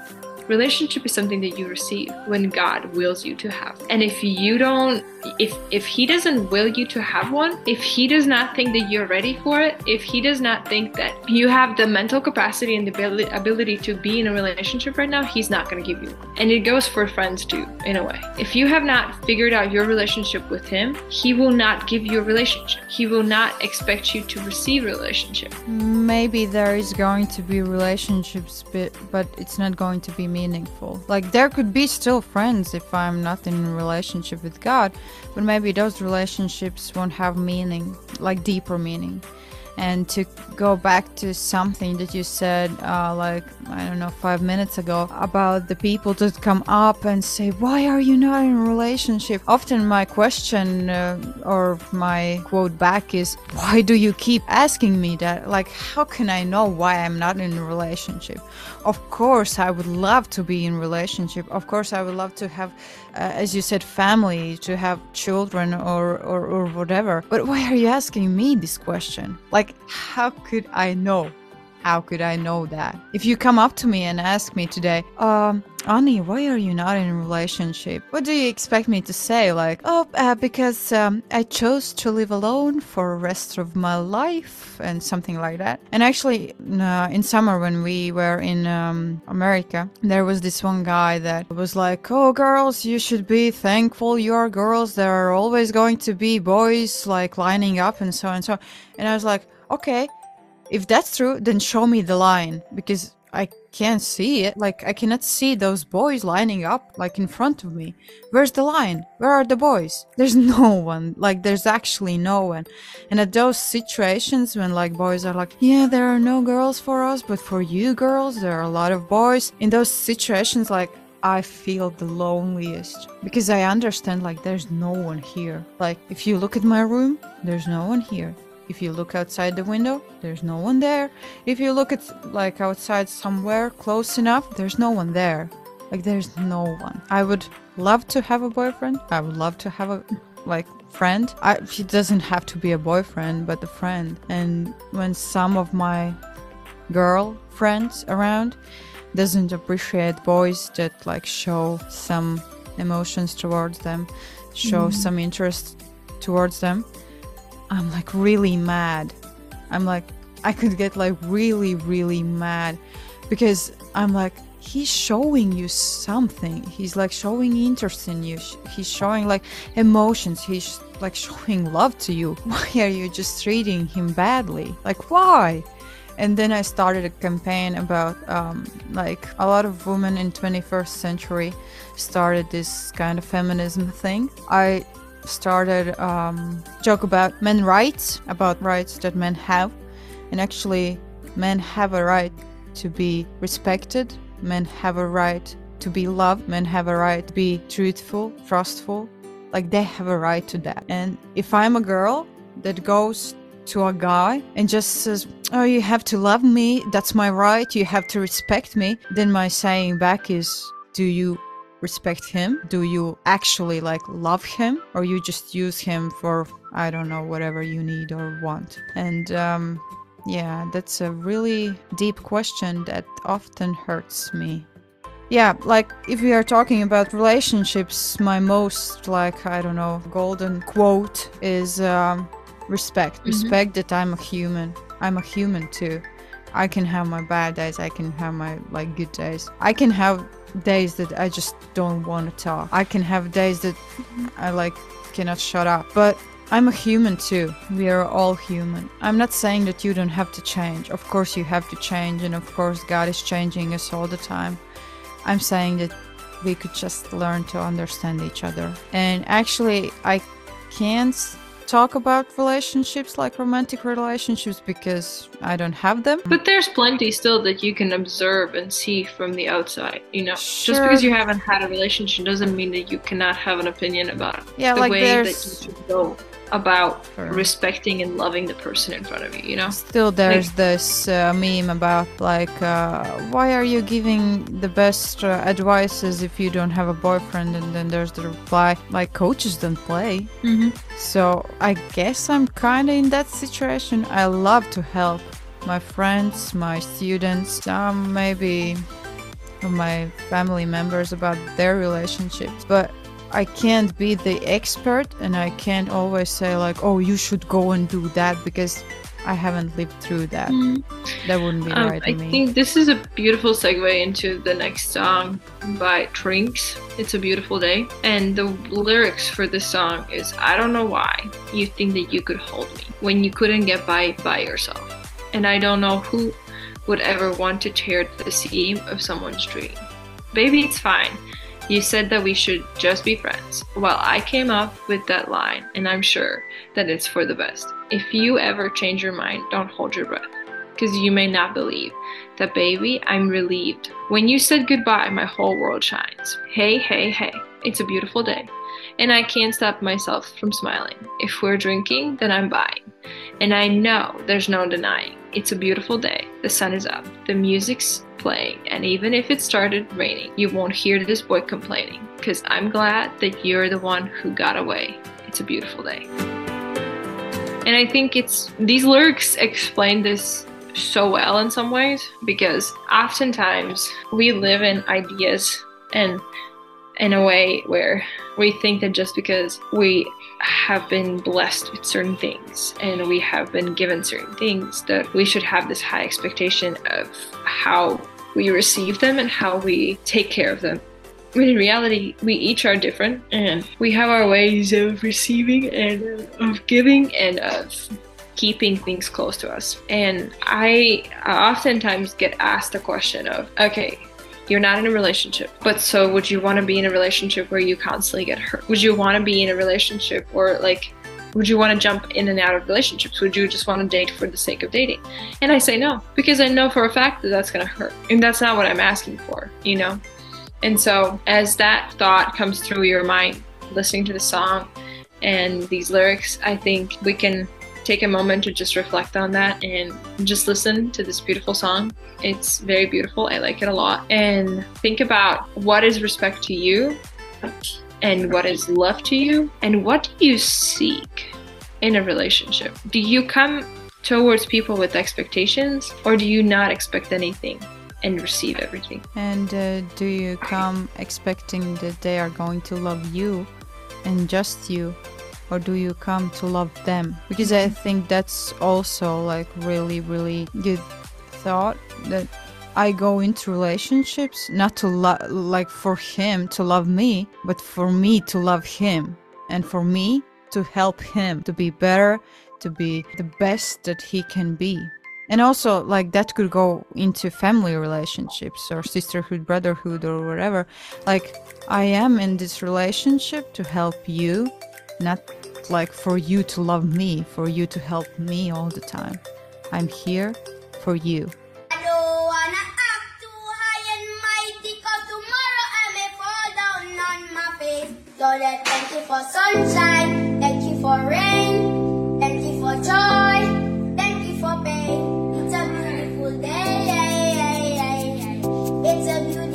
Relationship is something that you receive when God wills you to have. And if you don't if if he doesn't will you to have one, if he does not think that you're ready for it, if he does not think that you have the mental capacity and the ability, to be in a relationship right now, he's not going to give you one. And it goes for friends too, in a way. If you have not figured out your relationship with him, he will not give you a relationship. He will not expect you to receive a relationship. Maybe there is going to be relationships, but it's not going to be meaningful. Like there could be still friends if I'm not in a relationship with God, but maybe those relationships won't have meaning, like deeper meaning. And to go back to something that you said, uh, like, I don't know, five minutes ago, about the people that come up and say, Why are you not in a relationship? Often my question uh, or my quote back is, Why do you keep asking me that? Like, how can I know why I'm not in a relationship? Of course, I would love to be in relationship. Of course, I would love to have, uh, as you said, family, to have children or, or, or whatever. But why are you asking me this question? Like, how could I know? How could I know that? If you come up to me and ask me today, um, Ani, why are you not in a relationship? What do you expect me to say? Like, oh, uh, because um, I chose to live alone for the rest of my life and something like that. And actually, uh, in summer when we were in um, America, there was this one guy that was like, oh, girls, you should be thankful you're girls. There are always going to be boys like lining up and so and so. And I was like, okay, if that's true, then show me the line because I can't see it. Like, I cannot see those boys lining up like in front of me. Where's the line? Where are the boys? *laughs* There's no one. Like, there's actually no one. And at those situations when like boys are like, yeah, there are no girls for us, but for you girls, there are a lot of boys. In those situations, like, I feel the loneliest because I understand like there's no one here. Like if you look at my room, there's no one here. If you look outside the window, there's no one there. If you look at like outside somewhere close enough, there's no one there. Like there's no one. I would love to have a boyfriend. I would love to have a like friend. I he doesn't have to be a boyfriend, but a friend. And when some of my girl friends around doesn't appreciate boys that like show some emotions towards them, show mm. some interest towards them, I'm like really mad. I'm like, I could get like really, really mad because I'm like, he's showing you something. He's like showing interest in you. He's showing like emotions. He's like showing love to you. *laughs* Why are you just treating him badly? Like, why? And then I started a campaign about um, like a lot of women in 21st century started this kind of feminism thing. I started um, joke about men rights, about rights that men have, and actually, men have a right to be respected. Men have a right to be loved. Men have a right to be truthful, trustful. Like they have a right to that. And if I'm a girl that goes to a guy and just says, "Oh, you have to love me. That's my right. You have to respect me," then my saying back is, "Do you respect him? Do you actually like love him, or you just use him for I don't know whatever you need or want?" And um, yeah, that's a really deep question that often hurts me. Yeah, like if we are talking about relationships, my most like I don't know golden quote is um, respect. Respect that I'm a human. I'm a human too. I can have my bad days. I can have my like good days. I can have days that I just don't want to talk. I can have days that mm-hmm. I like cannot shut up. But I'm a human too. We are all human. I'm not saying that you don't have to change. Of course you have to change and of course God is changing us all the time. I'm saying that we could just learn to understand each other. And actually I can't talk about relationships like romantic relationships because I don't have them. But there's plenty still that you can observe and see from the outside, you know. Just because you haven't had a relationship doesn't mean that you cannot have an opinion about Yeah, the like way that you should go about Sure. respecting and loving the person in front of you, you know. Still, there's this uh, meme about like, uh, why are you giving the best uh, advices if you don't have a boyfriend? And then there's the reply, like, coaches don't play. Mm-hmm. So I guess I'm kind of in that situation. I love to help my friends, my students, some maybe my family members about their relationships, but I can't be the expert and I can't always say like, oh, you should go and do that because I haven't lived through that. That wouldn't be Um, right I to me. think this is a beautiful segue into the next song by Trinks. It's a beautiful day, and the lyrics for this song is I don't know why you think that you could hold me when you couldn't get by by yourself, and I don't know who would ever want to tear the seam of someone's dream. Baby, it's fine. You said that we should just be friends. Well, I came up with that line, and I'm sure that it's for the best. If you ever change your mind, don't hold your breath, because you may not believe that, baby, I'm relieved. When you said goodbye, my whole world shines. Hey, hey, hey, it's a beautiful day, and I can't stop myself from smiling. If we're drinking, then I'm buying. And I know there's no denying. It's a beautiful day. The sun is up. The music's playing. And even if it started raining, you won't hear this boy complaining. Because I'm glad that you're the one who got away. It's a beautiful day. And I think it's these lyrics explain this so well in some ways because oftentimes we live in ideas and in a way where we think that just because we have been blessed with certain things and we have been given certain things that we should have this high expectation of how we receive them and how we take care of them. When in reality we each are different and we have our ways of receiving and of giving and of keeping things close to us. And i oftentimes get asked the question of okay you're not in a relationship. But so would you want to be in a relationship where you constantly get hurt? Would you want to be in a relationship or like would you want to jump in and out of relationships? Would you just want to date for the sake of dating? And I say no, because I know for a fact that that's going to hurt. And that's not what I'm asking for, you know? And so as that thought comes through your mind, listening to the song and these lyrics, I think we can take a moment to just reflect on that and just listen to this beautiful song. It's very beautiful. I like it a lot. And think about what is respect to you and what is love to you and what do you seek in a relationship? Do you come towards people with expectations or do you not expect anything? And receive everything. And uh, do you come expecting that they are going to love you and just you? Or do you come to love them? Because I think that's also like really, really good thought that I go into relationships not to like for him to love me, but for me to love him and for me to help him to be better, to be the best that he can be. And also, like that could go into family relationships or sisterhood, brotherhood, or whatever. Like, I am in this relationship to help you, not like for you to love me, for you to help me all the time. I'm here for you. Thank you for sunshine Thank you for rain Thank you for joy Thank you for pain It's a beautiful day It's a beautiful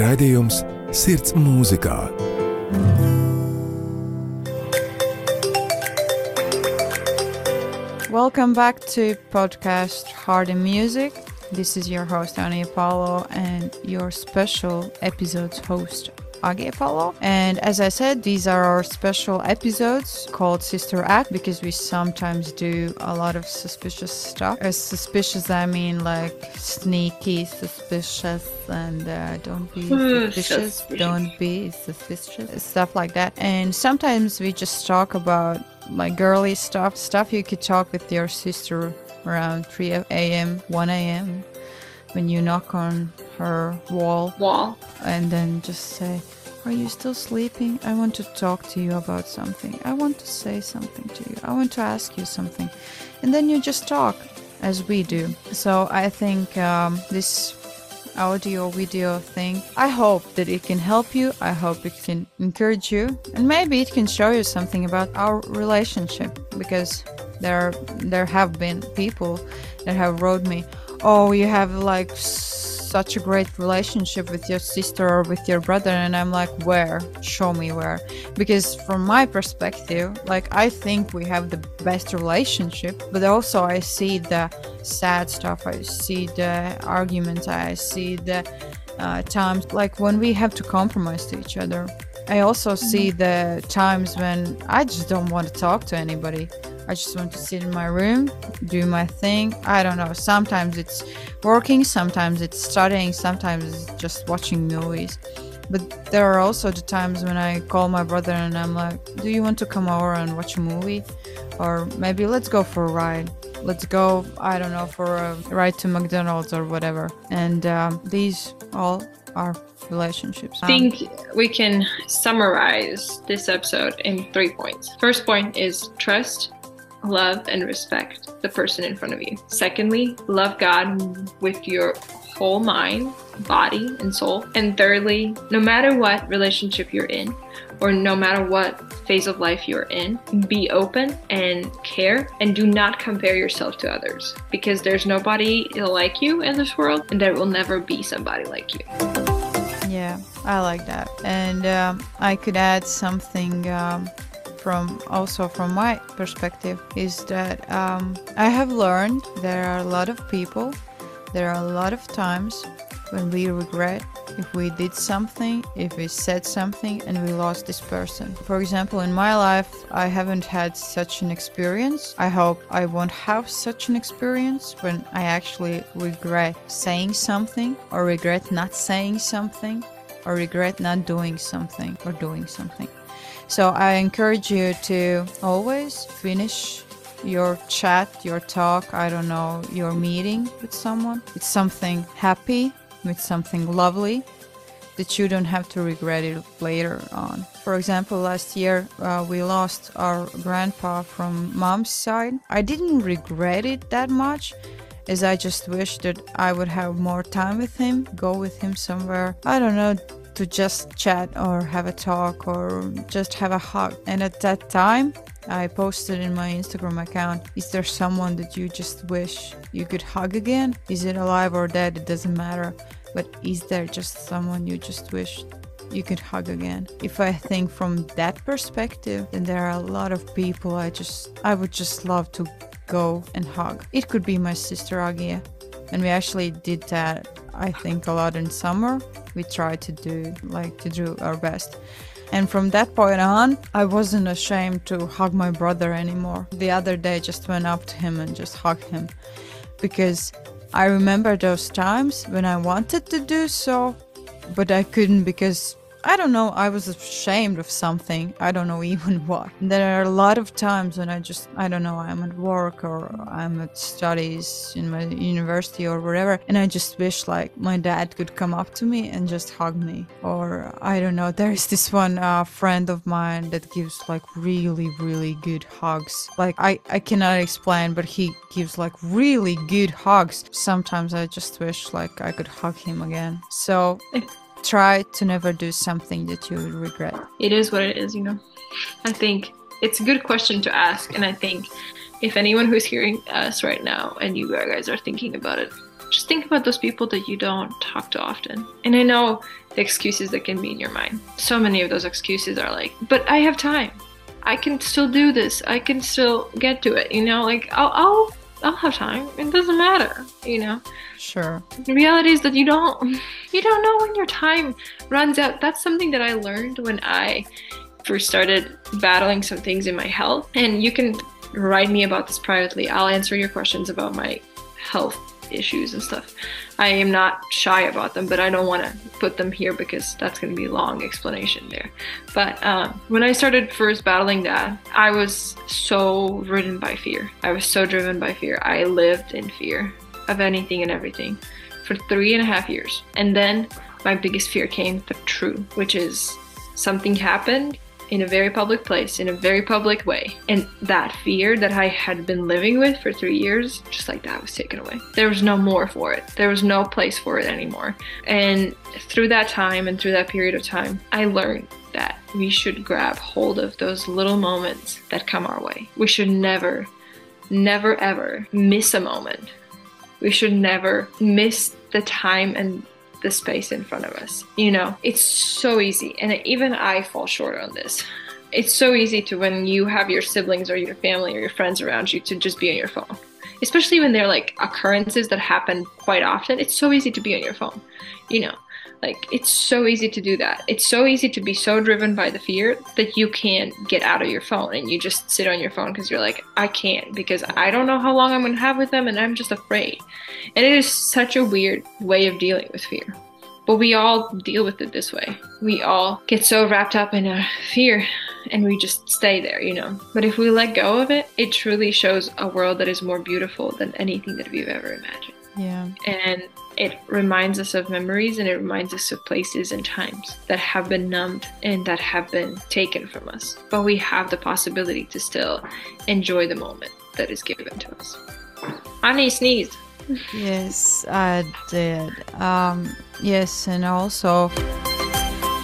raidījums Sirds mūzikā. Welcome back to podcast Heart in Music. This is your host Annie Apollo and your special episodes host Apollo. And as I said, these are our special episodes called Sister Act because we sometimes do a lot of suspicious stuff. As suspicious, I mean like sneaky, suspicious, and uh, don't be Hmm, suspicious. suspicious. Don't be suspicious. Stuff like that. And sometimes we just talk about like girly stuff, stuff you could talk with your sister around 3 a.m., 1 a.m. when you knock on her wall Wall. and then just say, Are you still sleeping? I want to talk to you about something. I want to say something to you. I want to ask you something. And then you just talk as we do. So I think um, this audio video thing, I hope that it can help you. I hope it can encourage you. And maybe it can show you something about our relationship because there there have been people that have wrote me, "Oh, you have like such a great relationship with your sister or with your brother." And I'm like, "Where? Show me where." Because from my perspective, like I think we have the best relationship, but also I see the sad stuff. I see the arguments. I see the uh, times like when we have to compromise to each other. I also see the times when I just don't want to talk to anybody. I just want to sit in my room, do my thing. I don't know. Sometimes it's working, sometimes it's studying, sometimes it's just watching movies. But there are also the times when I call my brother and I'm like, Do you want to come over and watch a movie? Or maybe let's go for a ride. Let's go, I don't know, for a ride to McDonald's or whatever. And um, these all are relationships. I think we can summarize this episode in three points. First point is trust, love, and respect the person in front of you. Secondly, love God with your whole mind, body, and soul. And thirdly, no matter what relationship you're in, or no matter what phase of life you're in, be open and care and do not compare yourself to others because there's nobody like you in this world and there will never be somebody like you. Yeah, I like that. And um, I could add something um, from also from my perspective is that um, I have learned there are a lot of people, there are a lot of times when we regret if we did something, if we said something and we lost this person. For example, in my life, I haven't had such an experience. I hope I won't have such an experience when I actually regret saying something or regret not saying something or regret not doing something or doing something. So I encourage you to always finish your chat, your talk, I don't know, your meeting with someone. It's something happy, with something lovely that you don't have to regret it later on. For example, last year uh, we lost our grandpa from mom's side. I didn't regret it that much as I just wish that I would have more time with him, go with him somewhere. I don't know, to just chat or have a talk or just have a hug. And at that time, I posted in my Instagram account Is there someone that you just wish you could hug again? Is it alive or dead? It doesn't matter. But is there just someone you just wish you could hug again? If I think from that perspective, then there are a lot of people I just I would just love to go and hug. It could be my sister Agia. And we actually did that I think a lot in summer. We tried to do like to do our best. And from that point on, I wasn't ashamed to hug my brother anymore. The other day, I just went up to him and just hugged him because I remember those times when I wanted to do so, but I couldn't because I don't know, I was ashamed of something. I don't know *laughs* even what. There are a lot of times when I just, I don't know, I'm at work or I'm at studies in my university or whatever, and I just wish like my dad could come up to me and just hug me. Or I don't know, *laughs* there's this one uh, friend of mine that gives like really, really good hugs. Like I, I cannot explain, but he gives like really good hugs. Sometimes I just wish like I could hug him again. So try to never do something that you regret. It is what it is, you know. I think it's a good question to ask, and I think if anyone who's hearing us right now and you guys are thinking about it, just think about those people that you don't talk to often. And I know the excuses that can be in your mind. So many of those excuses are like, but I have time. I can still do this. I can still get to it. You know, like I'll I'll I'll have time. It doesn't matter. You know. Sure. The reality is that you don't you don't know when your time runs out. That's something that I learned when I first started battling some things in my health. And you can write me about this privately. I'll answer your questions about my health issues and stuff. I am not shy about them, but I don't want to put them here because that's going to be a long explanation there. But uh, when I started first battling that, I was so ridden by fear. I was so driven by fear. I lived in fear of anything and everything for three and a half years. And then my biggest fear came true, which is something happened in a very public place, in a very public way. And that fear that I had been living with for three years, just like that, was taken away. There was no more for it. There was no place for it anymore. And through that time and through that period of time, I learned that we should grab hold of those little moments that come our way. We should never, never, ever miss a moment. We should never miss the time and the space in front of us. You know, it's so easy, and even I fall short on this. It's so easy to when you have your siblings or your family or your friends around you to just be on your phone. Especially when they're like occurrences that happen quite often. It's so easy to be on your phone. You know, like it's so easy to do that. It's so easy to be so driven by the fear that you can't get out of your phone and you just sit on your phone because you're like, I can't because I don't know how long I'm going to have with them and I'm just afraid. And it is such a weird way of dealing with fear. But we all deal with it this way. We all get so wrapped up in a fear and we just stay there, you know. But if we let go of it, it truly shows a world that is more beautiful than anything that we've ever imagined. Yeah. And it reminds us of memories and it reminds us of places and times that have been numbed and that have been taken from us. But we have the possibility to still enjoy the moment that is given to us. Annie sneezed. Yes, I did. Um, yes, and also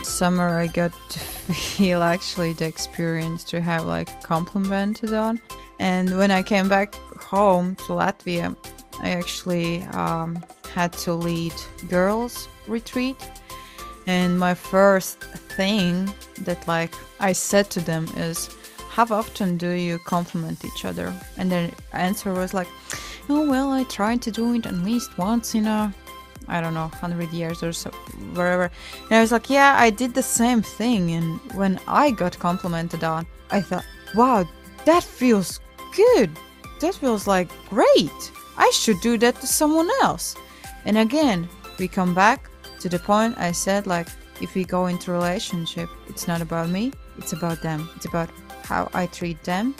summer I got to *laughs* feel actually the experience to have like complimented on. And when I came back home to Latvia, I actually um, had to lead girls retreat. And my first thing that like I said to them is, how often do you compliment each other? And their answer was like, oh well, I try to do it at least once in a, I don't know, hundred years or so, wherever. And I was like, yeah, I did the same thing. And when I got complimented on, I thought, wow, that feels good. That feels like great. I should do that to someone else. And again, we come back to the point I said like if we go into relationship, it's not about me, it's about them. It's about how I treat them,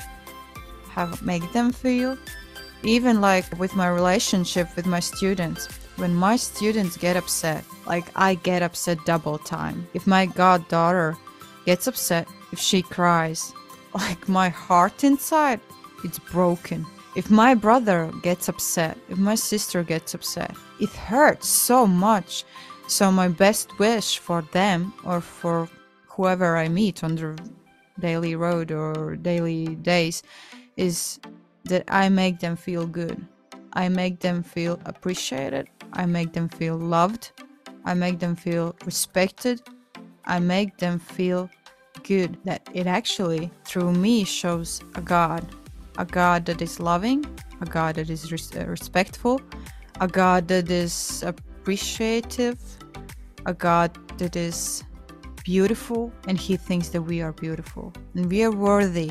how I make them feel. Even like with my relationship with my students, when my students get upset, like I get upset double time. If my goddaughter gets upset, if she cries, *laughs* like my heart inside, it's broken. If my brother gets upset, if my sister gets upset, it hurts so much. So my best wish for them or for whoever I meet on the daily road or daily days is that I make them feel good. I make them feel appreciated. I make them feel loved. I make them feel respected. I make them feel good. That it actually, through me, shows a God. A God that is loving, a God that is res- uh, respectful, a God that is appreciative, a God that is beautiful, and He thinks that we are beautiful. And we are worthy.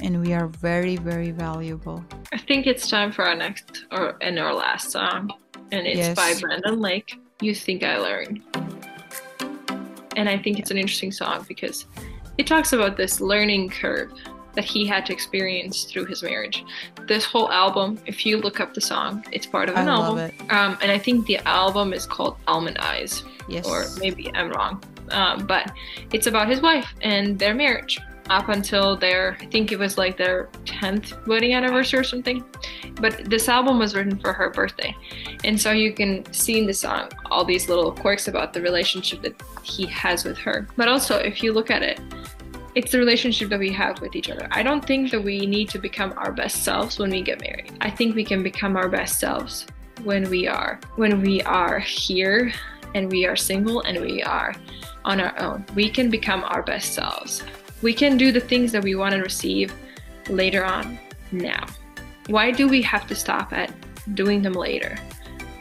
And we are very, very valuable. I think it's time for our next or and our last song. And it's Yes. by Brandon Lake. You think I learned. And I think it's an interesting song because it talks about this learning curve that he had to experience through his marriage. This whole album, if you look up the song, it's part of I an love album. Um, and I think the album is called Almond Eyes Yes. or maybe I'm wrong. Um, but it's about his wife and their marriage up until their, I think it was like their 10th wedding anniversary or something. But this album was written for her birthday. And so you can see in the song all these little quirks about the relationship that he has with her. But also, if you look at it, it's the relationship that we have with each other. I don't think that we need to become our best selves when we get married. I think we can become our best selves when we are when we are here and we are single and we are on our own. We can become our best selves. We can do the things that we want to receive later on now. Why do we have to stop at doing them later?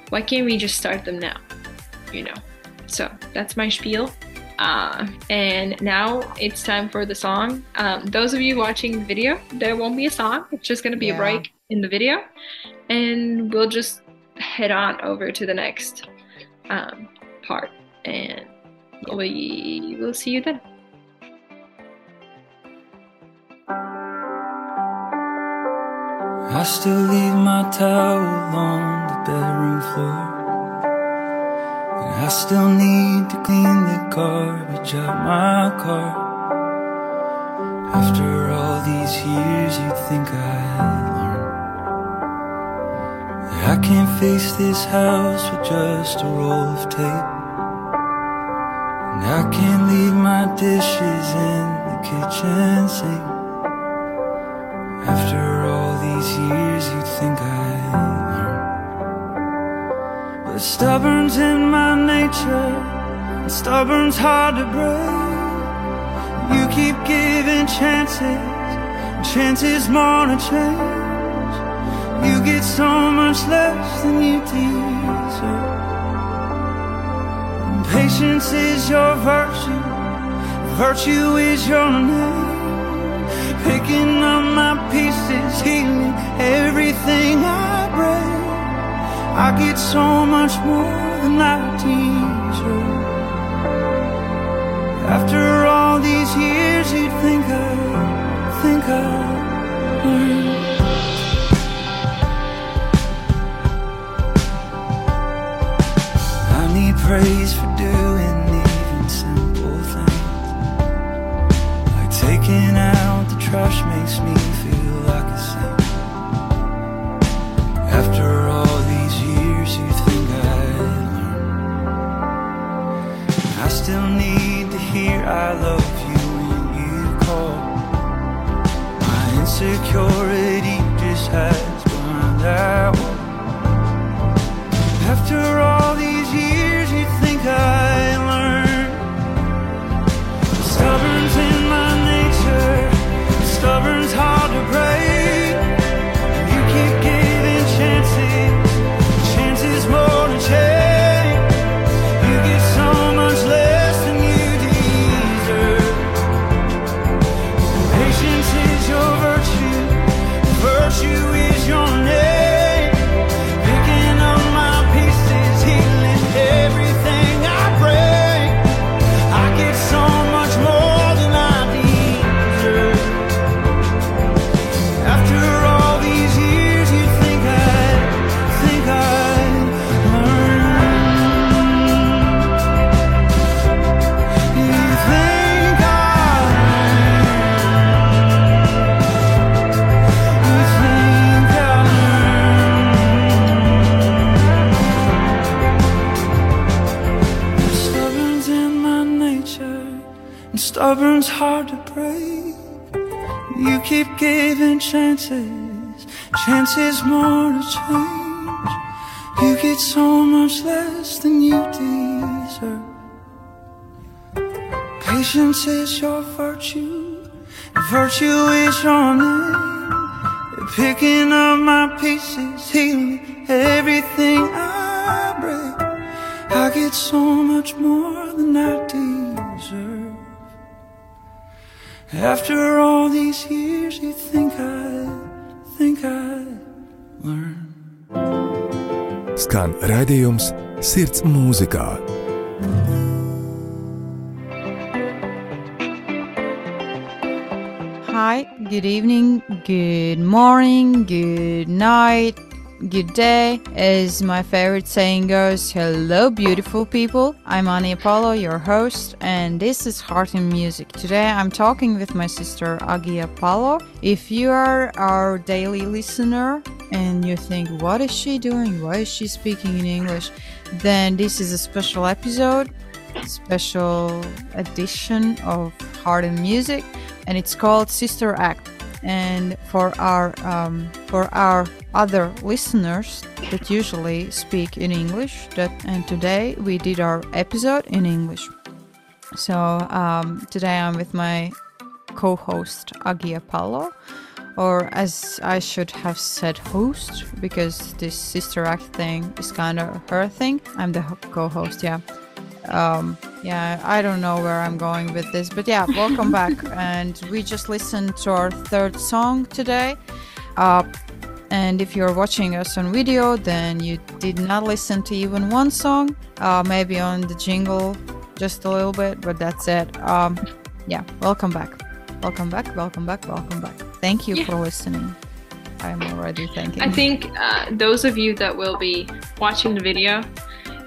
Why can't we just start them now? You know. So that's my spiel. Uh, and now it's time for the song. Um, those of you watching the video, there won't be a song. It's just going to be a break in the video. And we'll just head on over to the next um, part. And we will see you then. I still leave my towel on the bedroom floor. I still need to clean the garbage out my car. After all these years, you'd think I'd learn. I can't face this house with just a roll of tape. And I can't leave my dishes in the kitchen sink. Stubborn's in my nature, and stubborn's hard to break. You keep giving chances, and chances more to change. You get so much less than you deserve. And patience is your virtue, virtue is your name picking up my pieces, healing everything I break. I get so much more than I deserve. After all these years, you'd think I, think I learned. I need praise for doing even simple things. Like taking out the trash makes me feel hear I love you when you call. My insecurity just hides behind that wall. After all these years, you think I learned. Stubborn's in my nature, stubborn's hard to break. Chances more to change. You get so much less than you deserve. Patience is your virtue, and virtue is your name. Picking up my pieces, healing everything I break. I get so much more than I deserve. After all these years, you think raidījums Sirds mūzikā. Hi, good evening, good morning, good night, good day. As my favorite saying goes, hello, beautiful people. I'm Ani Apollo, your host, and this is Heart in Music. Today I'm talking with my sister Agi Apollo. If you are our daily listener and you think, what is she doing? Why is she speaking in English? Then this is a special episode, special edition of Heart in Music and it's called Sister Act. and for our um, for our other listeners that usually speak in English. That and today we did our episode in English. So um, today I'm with my co-host Agia Palo, or as I should have said, host, because this sister act thing is kind of her thing. I'm the co-host, yeah. Um, yeah, I don't know where I'm going with this, but yeah, *laughs* welcome back. And we just listened to our third song today. Uh, and if you're watching us on video, then you did not listen to even one song, uh, maybe on the jingle just a little bit, but that's it. Um, yeah, welcome back. Welcome back, welcome back, welcome back. Thank you Yeah. for listening. I'm already thanking I think uh, those of you that will be watching the video,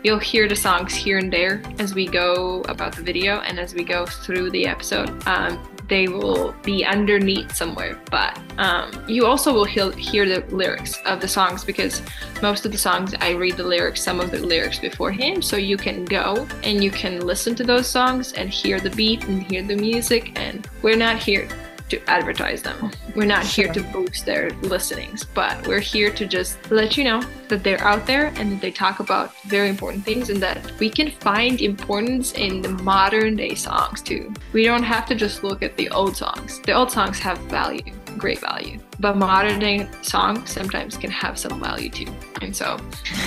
you'll hear the songs here and there as we go about the video and as we go through the episode. Um, they will be underneath somewhere, but um, you also will hear, hear the lyrics of the songs because most of the songs I read the lyrics, some of the lyrics beforehand, so you can go and you can listen to those songs and hear the beat and hear the music. And we're not here to advertise them. We're not here to boost their listenings, but we're here to just let you know that they're out there and that they talk about very important things and that we can find importance in the modern day songs too. We don't have to just look at the old songs. The old songs have value, great value, but modern day songs sometimes can have some value too. And so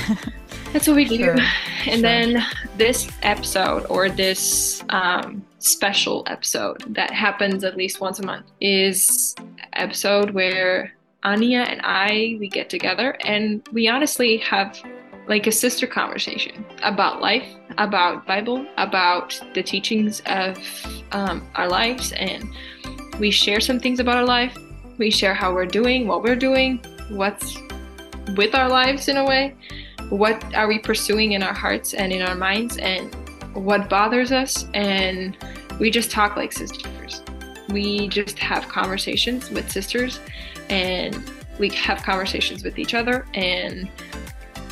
*laughs* that's what we do. Sure, And sure. then this episode or this um, special episode that happens at least once a month is episode where Anya and I we get together and we honestly have like a sister conversation about life, about Bible, about the teachings of um, our lives, and we share some things about our life. We share how we're doing, what we're doing, what's with our lives in a way what are we pursuing in our hearts and in our minds and what bothers us and we just talk like sisters. We just have conversations with sisters and we have conversations with each other and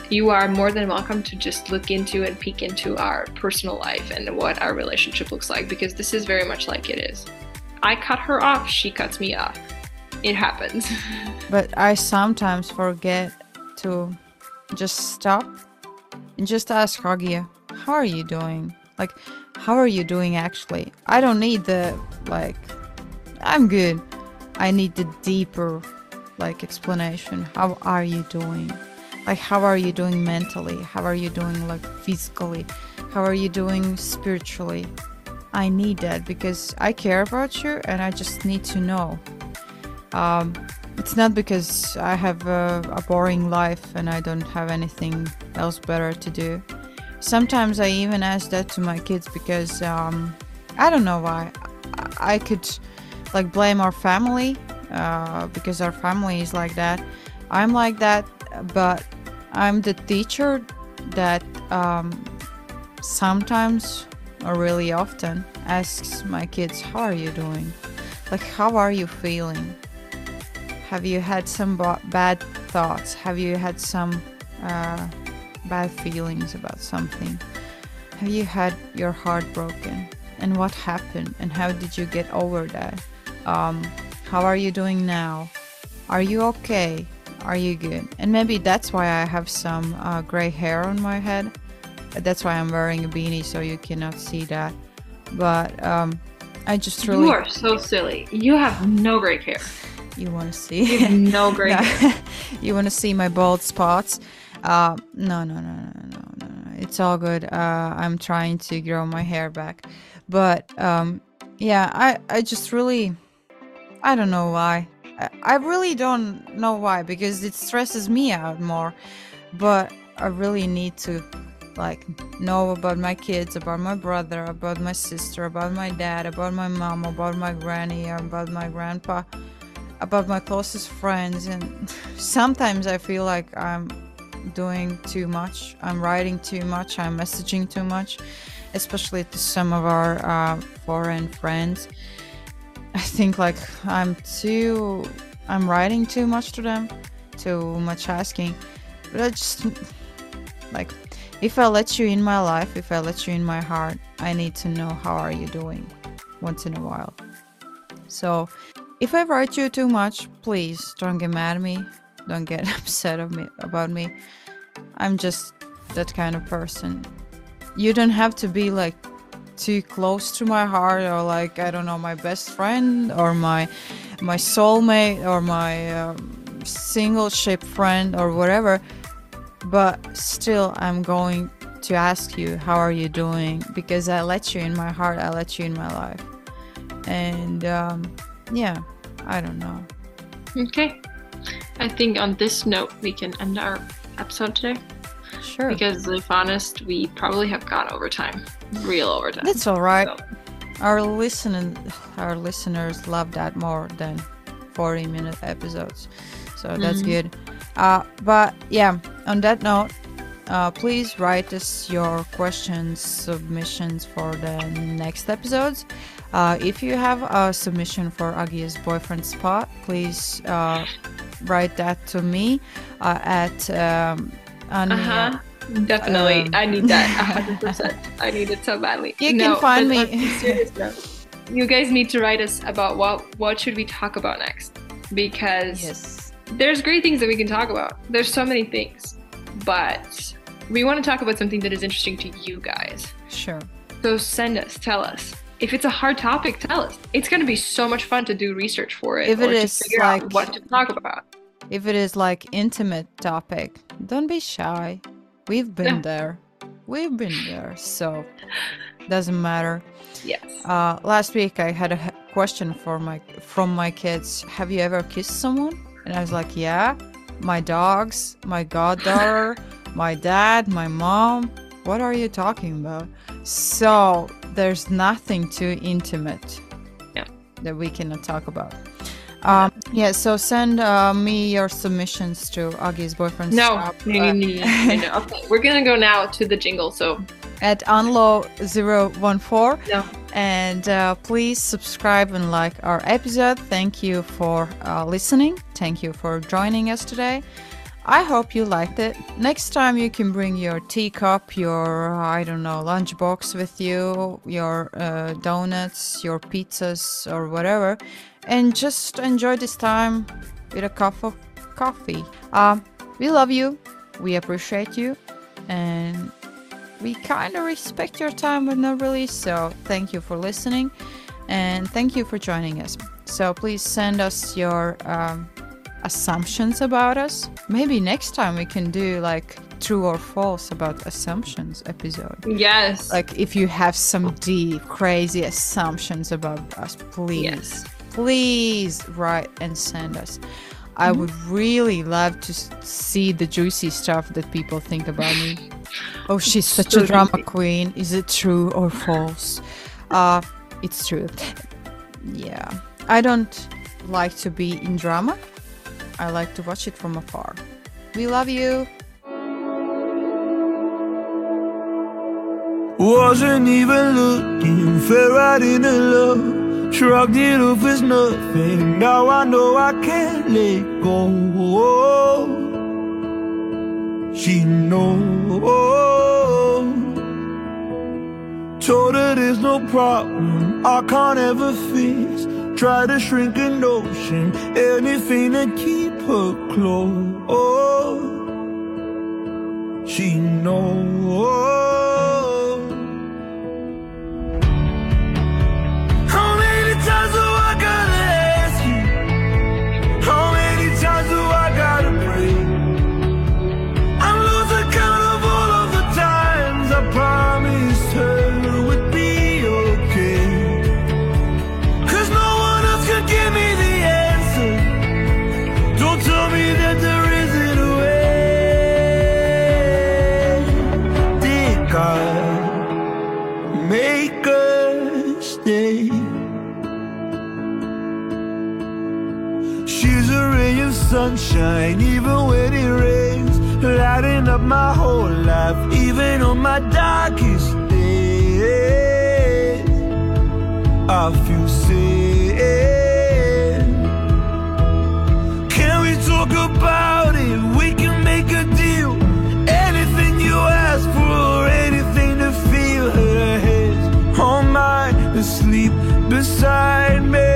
you are more than welcome to just look into and peek into our personal life and what our relationship looks like because this is very much like it is. I cut her off she cuts me off. It happens. *laughs* But I sometimes forget to just stop and just ask Hagia, how are you doing? Like, how are you doing actually? I don't need the, like, I'm good. I need the deeper, like, explanation. How are you doing? Like, how are you doing mentally? How are you doing, like, physically? How are you doing spiritually? I need that because I care about you and I just need to know. Um, it's not because I have a, a boring life and I don't have anything else better to do. Sometimes I even ask that to my kids because um, I don't know why. I, could like blame our family uh, because our family is like that. I'm like that, but I'm the teacher that um, sometimes or really often asks my kids, How are you doing? Like, how are you feeling? Have you had some ba- bad thoughts? Have you had some uh, bad feelings about something? Have you had your heart broken? And what happened? And how did you get over that? Um, how are you doing now? Are you okay? Are you good? And maybe that's why I have some uh, gray hair on my head. That's why I'm wearing a beanie so you cannot see that. But um, I just really you are so silly you have no gray hair you want to you see have no gray *laughs* No. hair *laughs* you want to see my bald spots uh, no no no no no no no. It's all good. Uh, i'm trying to grow my hair back. But um, yeah i i just really i don't know why. I, I really don't know why because it stresses me out more. But i really need to like know about my kids about my brother about my sister about my dad about my mom about my granny about my grandpa about my closest friends. And *laughs* sometimes i feel like i'm doing too much i'm writing too much i'm messaging too much especially to some of our uh, foreign friends i think like i'm too i'm writing too much to them too much asking but i just like if i let you in my life if i let you in my heart i need to know how are you doing once in a while so if I write you too much, please don't get mad at me. Don't get *laughs* upset of me about me. I'm just that kind of person. You don't have to be like too close to my heart or like I don't know my best friend or my my soulmate or my um, single ship friend or whatever. But still, I'm going to ask you how are you doing because I let you in my heart. I let you in my life, and um, yeah, I don't know. Okay. I think on this note we can end our episode today Sure. because if honest, we probably have gone over time, real overtime. That's all right. So, Our listening, our listeners love that more than 40 minute episodes, so that's good. Uh, but yeah, on that note, uh, please write us your questions, submissions for the next episodes. Uh, if you have a submission for Agia's boyfriend spot, please uh, write that to me uh, at um, Anya. uh-huh. Definitely. Um, I need that 100%. *laughs* I need it so badly. You can find me- on a serious *laughs* note, you guys need to write us about what what should we talk about next because Yes. there's great things that we can talk about. There's so many things, but we want to talk about something that is interesting to you guys. Sure. So send us, tell us. If it's a hard topic, tell us. It's going to be so much fun to do research for it. If it or to figure like- out what to talk about. If it is like intimate topic, don't be shy. We've been Yeah. there. We've been there, so doesn't matter. Yes. Uh, last week I had a question for my from my kids. Have you ever kissed someone? And I was like, yeah. My dogs, my goddaughter, *laughs* my dad, my mom. What are you talking about? So there's nothing too intimate Yeah. that we cannot talk about. Um, yeah, so send uh, me your submissions to Agi's boyfriend. No, shop, no, uh, no, no, no, no. *laughs* Okay, we're gonna go now to the jingle. So at unlow014 no, and uh, please subscribe and like our episode thank you for uh, listening thank you for joining us today i hope you liked it. Next time you can bring your teacup your i don't know lunchbox with you your uh, donuts your pizzas or whatever and just enjoy this time with a cup of coffee. Um, we love you. We appreciate you. And we kind of respect your time but not really so thank you for listening and thank you for joining us. So please send us your um, assumptions about us. Maybe next time we can do like true or false about assumptions episode. Yes, like if you have some deep crazy assumptions about us please Yes. please write and send us. I would really love to see the juicy stuff that people think about me. Oh *laughs* she's such So a drama queen. Is it true or false? Uh it's true. Yeah. I don't like to be in drama i like to watch it from afar we love you Wasn't even looking, fell right into love. Shrugged it off as nothing. Now I know I can't let go. She knows. Told her there's no problem I can't ever fix. Try to shrink an ocean, anything to keep her close. She knows. Even when it rains, lighting up my whole life, even on my darkest days. I feel safe. Can we talk about it? We can make a deal. Anything you ask for, anything to feel her head on mine, asleep beside me.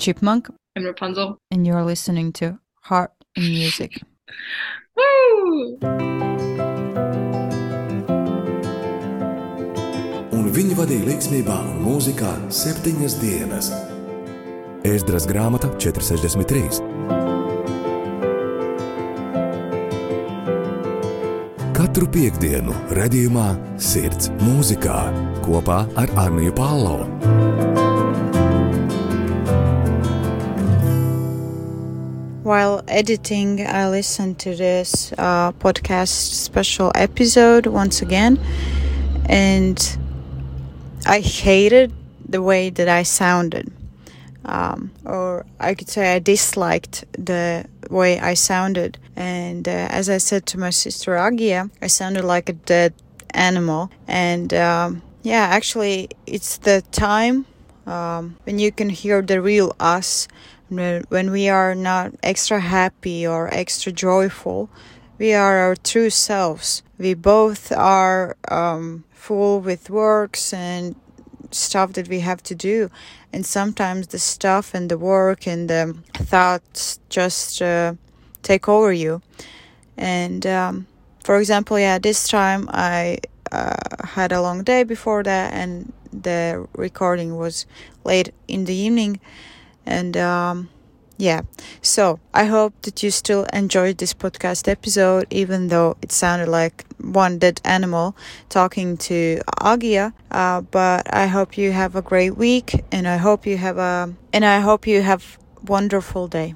Chipmunk, And Rapunzel. and you're listening to Heart and Music. *laughs* Woo! Un viņi vadīja līdzsvarā un mūzikā septiņas dienas. Ēzdras grāmata 463. Katru piekdienu redzējumā Sirds mūzikā kopā ar Arniju Pālau. While editing, I listened to this uh, podcast special episode once again, and I hated the way that I sounded. Um, or I could say I disliked the way I sounded. And uh, as I said to my sister Agia, I sounded like a dead animal. And um, yeah, actually, it's the time um, when you can hear the real us when we are not extra happy or extra joyful we are our true selves. We both are um, full with works and stuff that we have to do. And sometimes the stuff and the work and the thoughts just uh, take over you. And um, for example yeah this time i uh, had a long day before that and the recording was late in the evening and um, yeah. So i hope that you still enjoyed this podcast episode even though it sounded like one dead animal talking to agia. Uh, but i hope you have a great week and i hope you have a and i hope you have wonderful day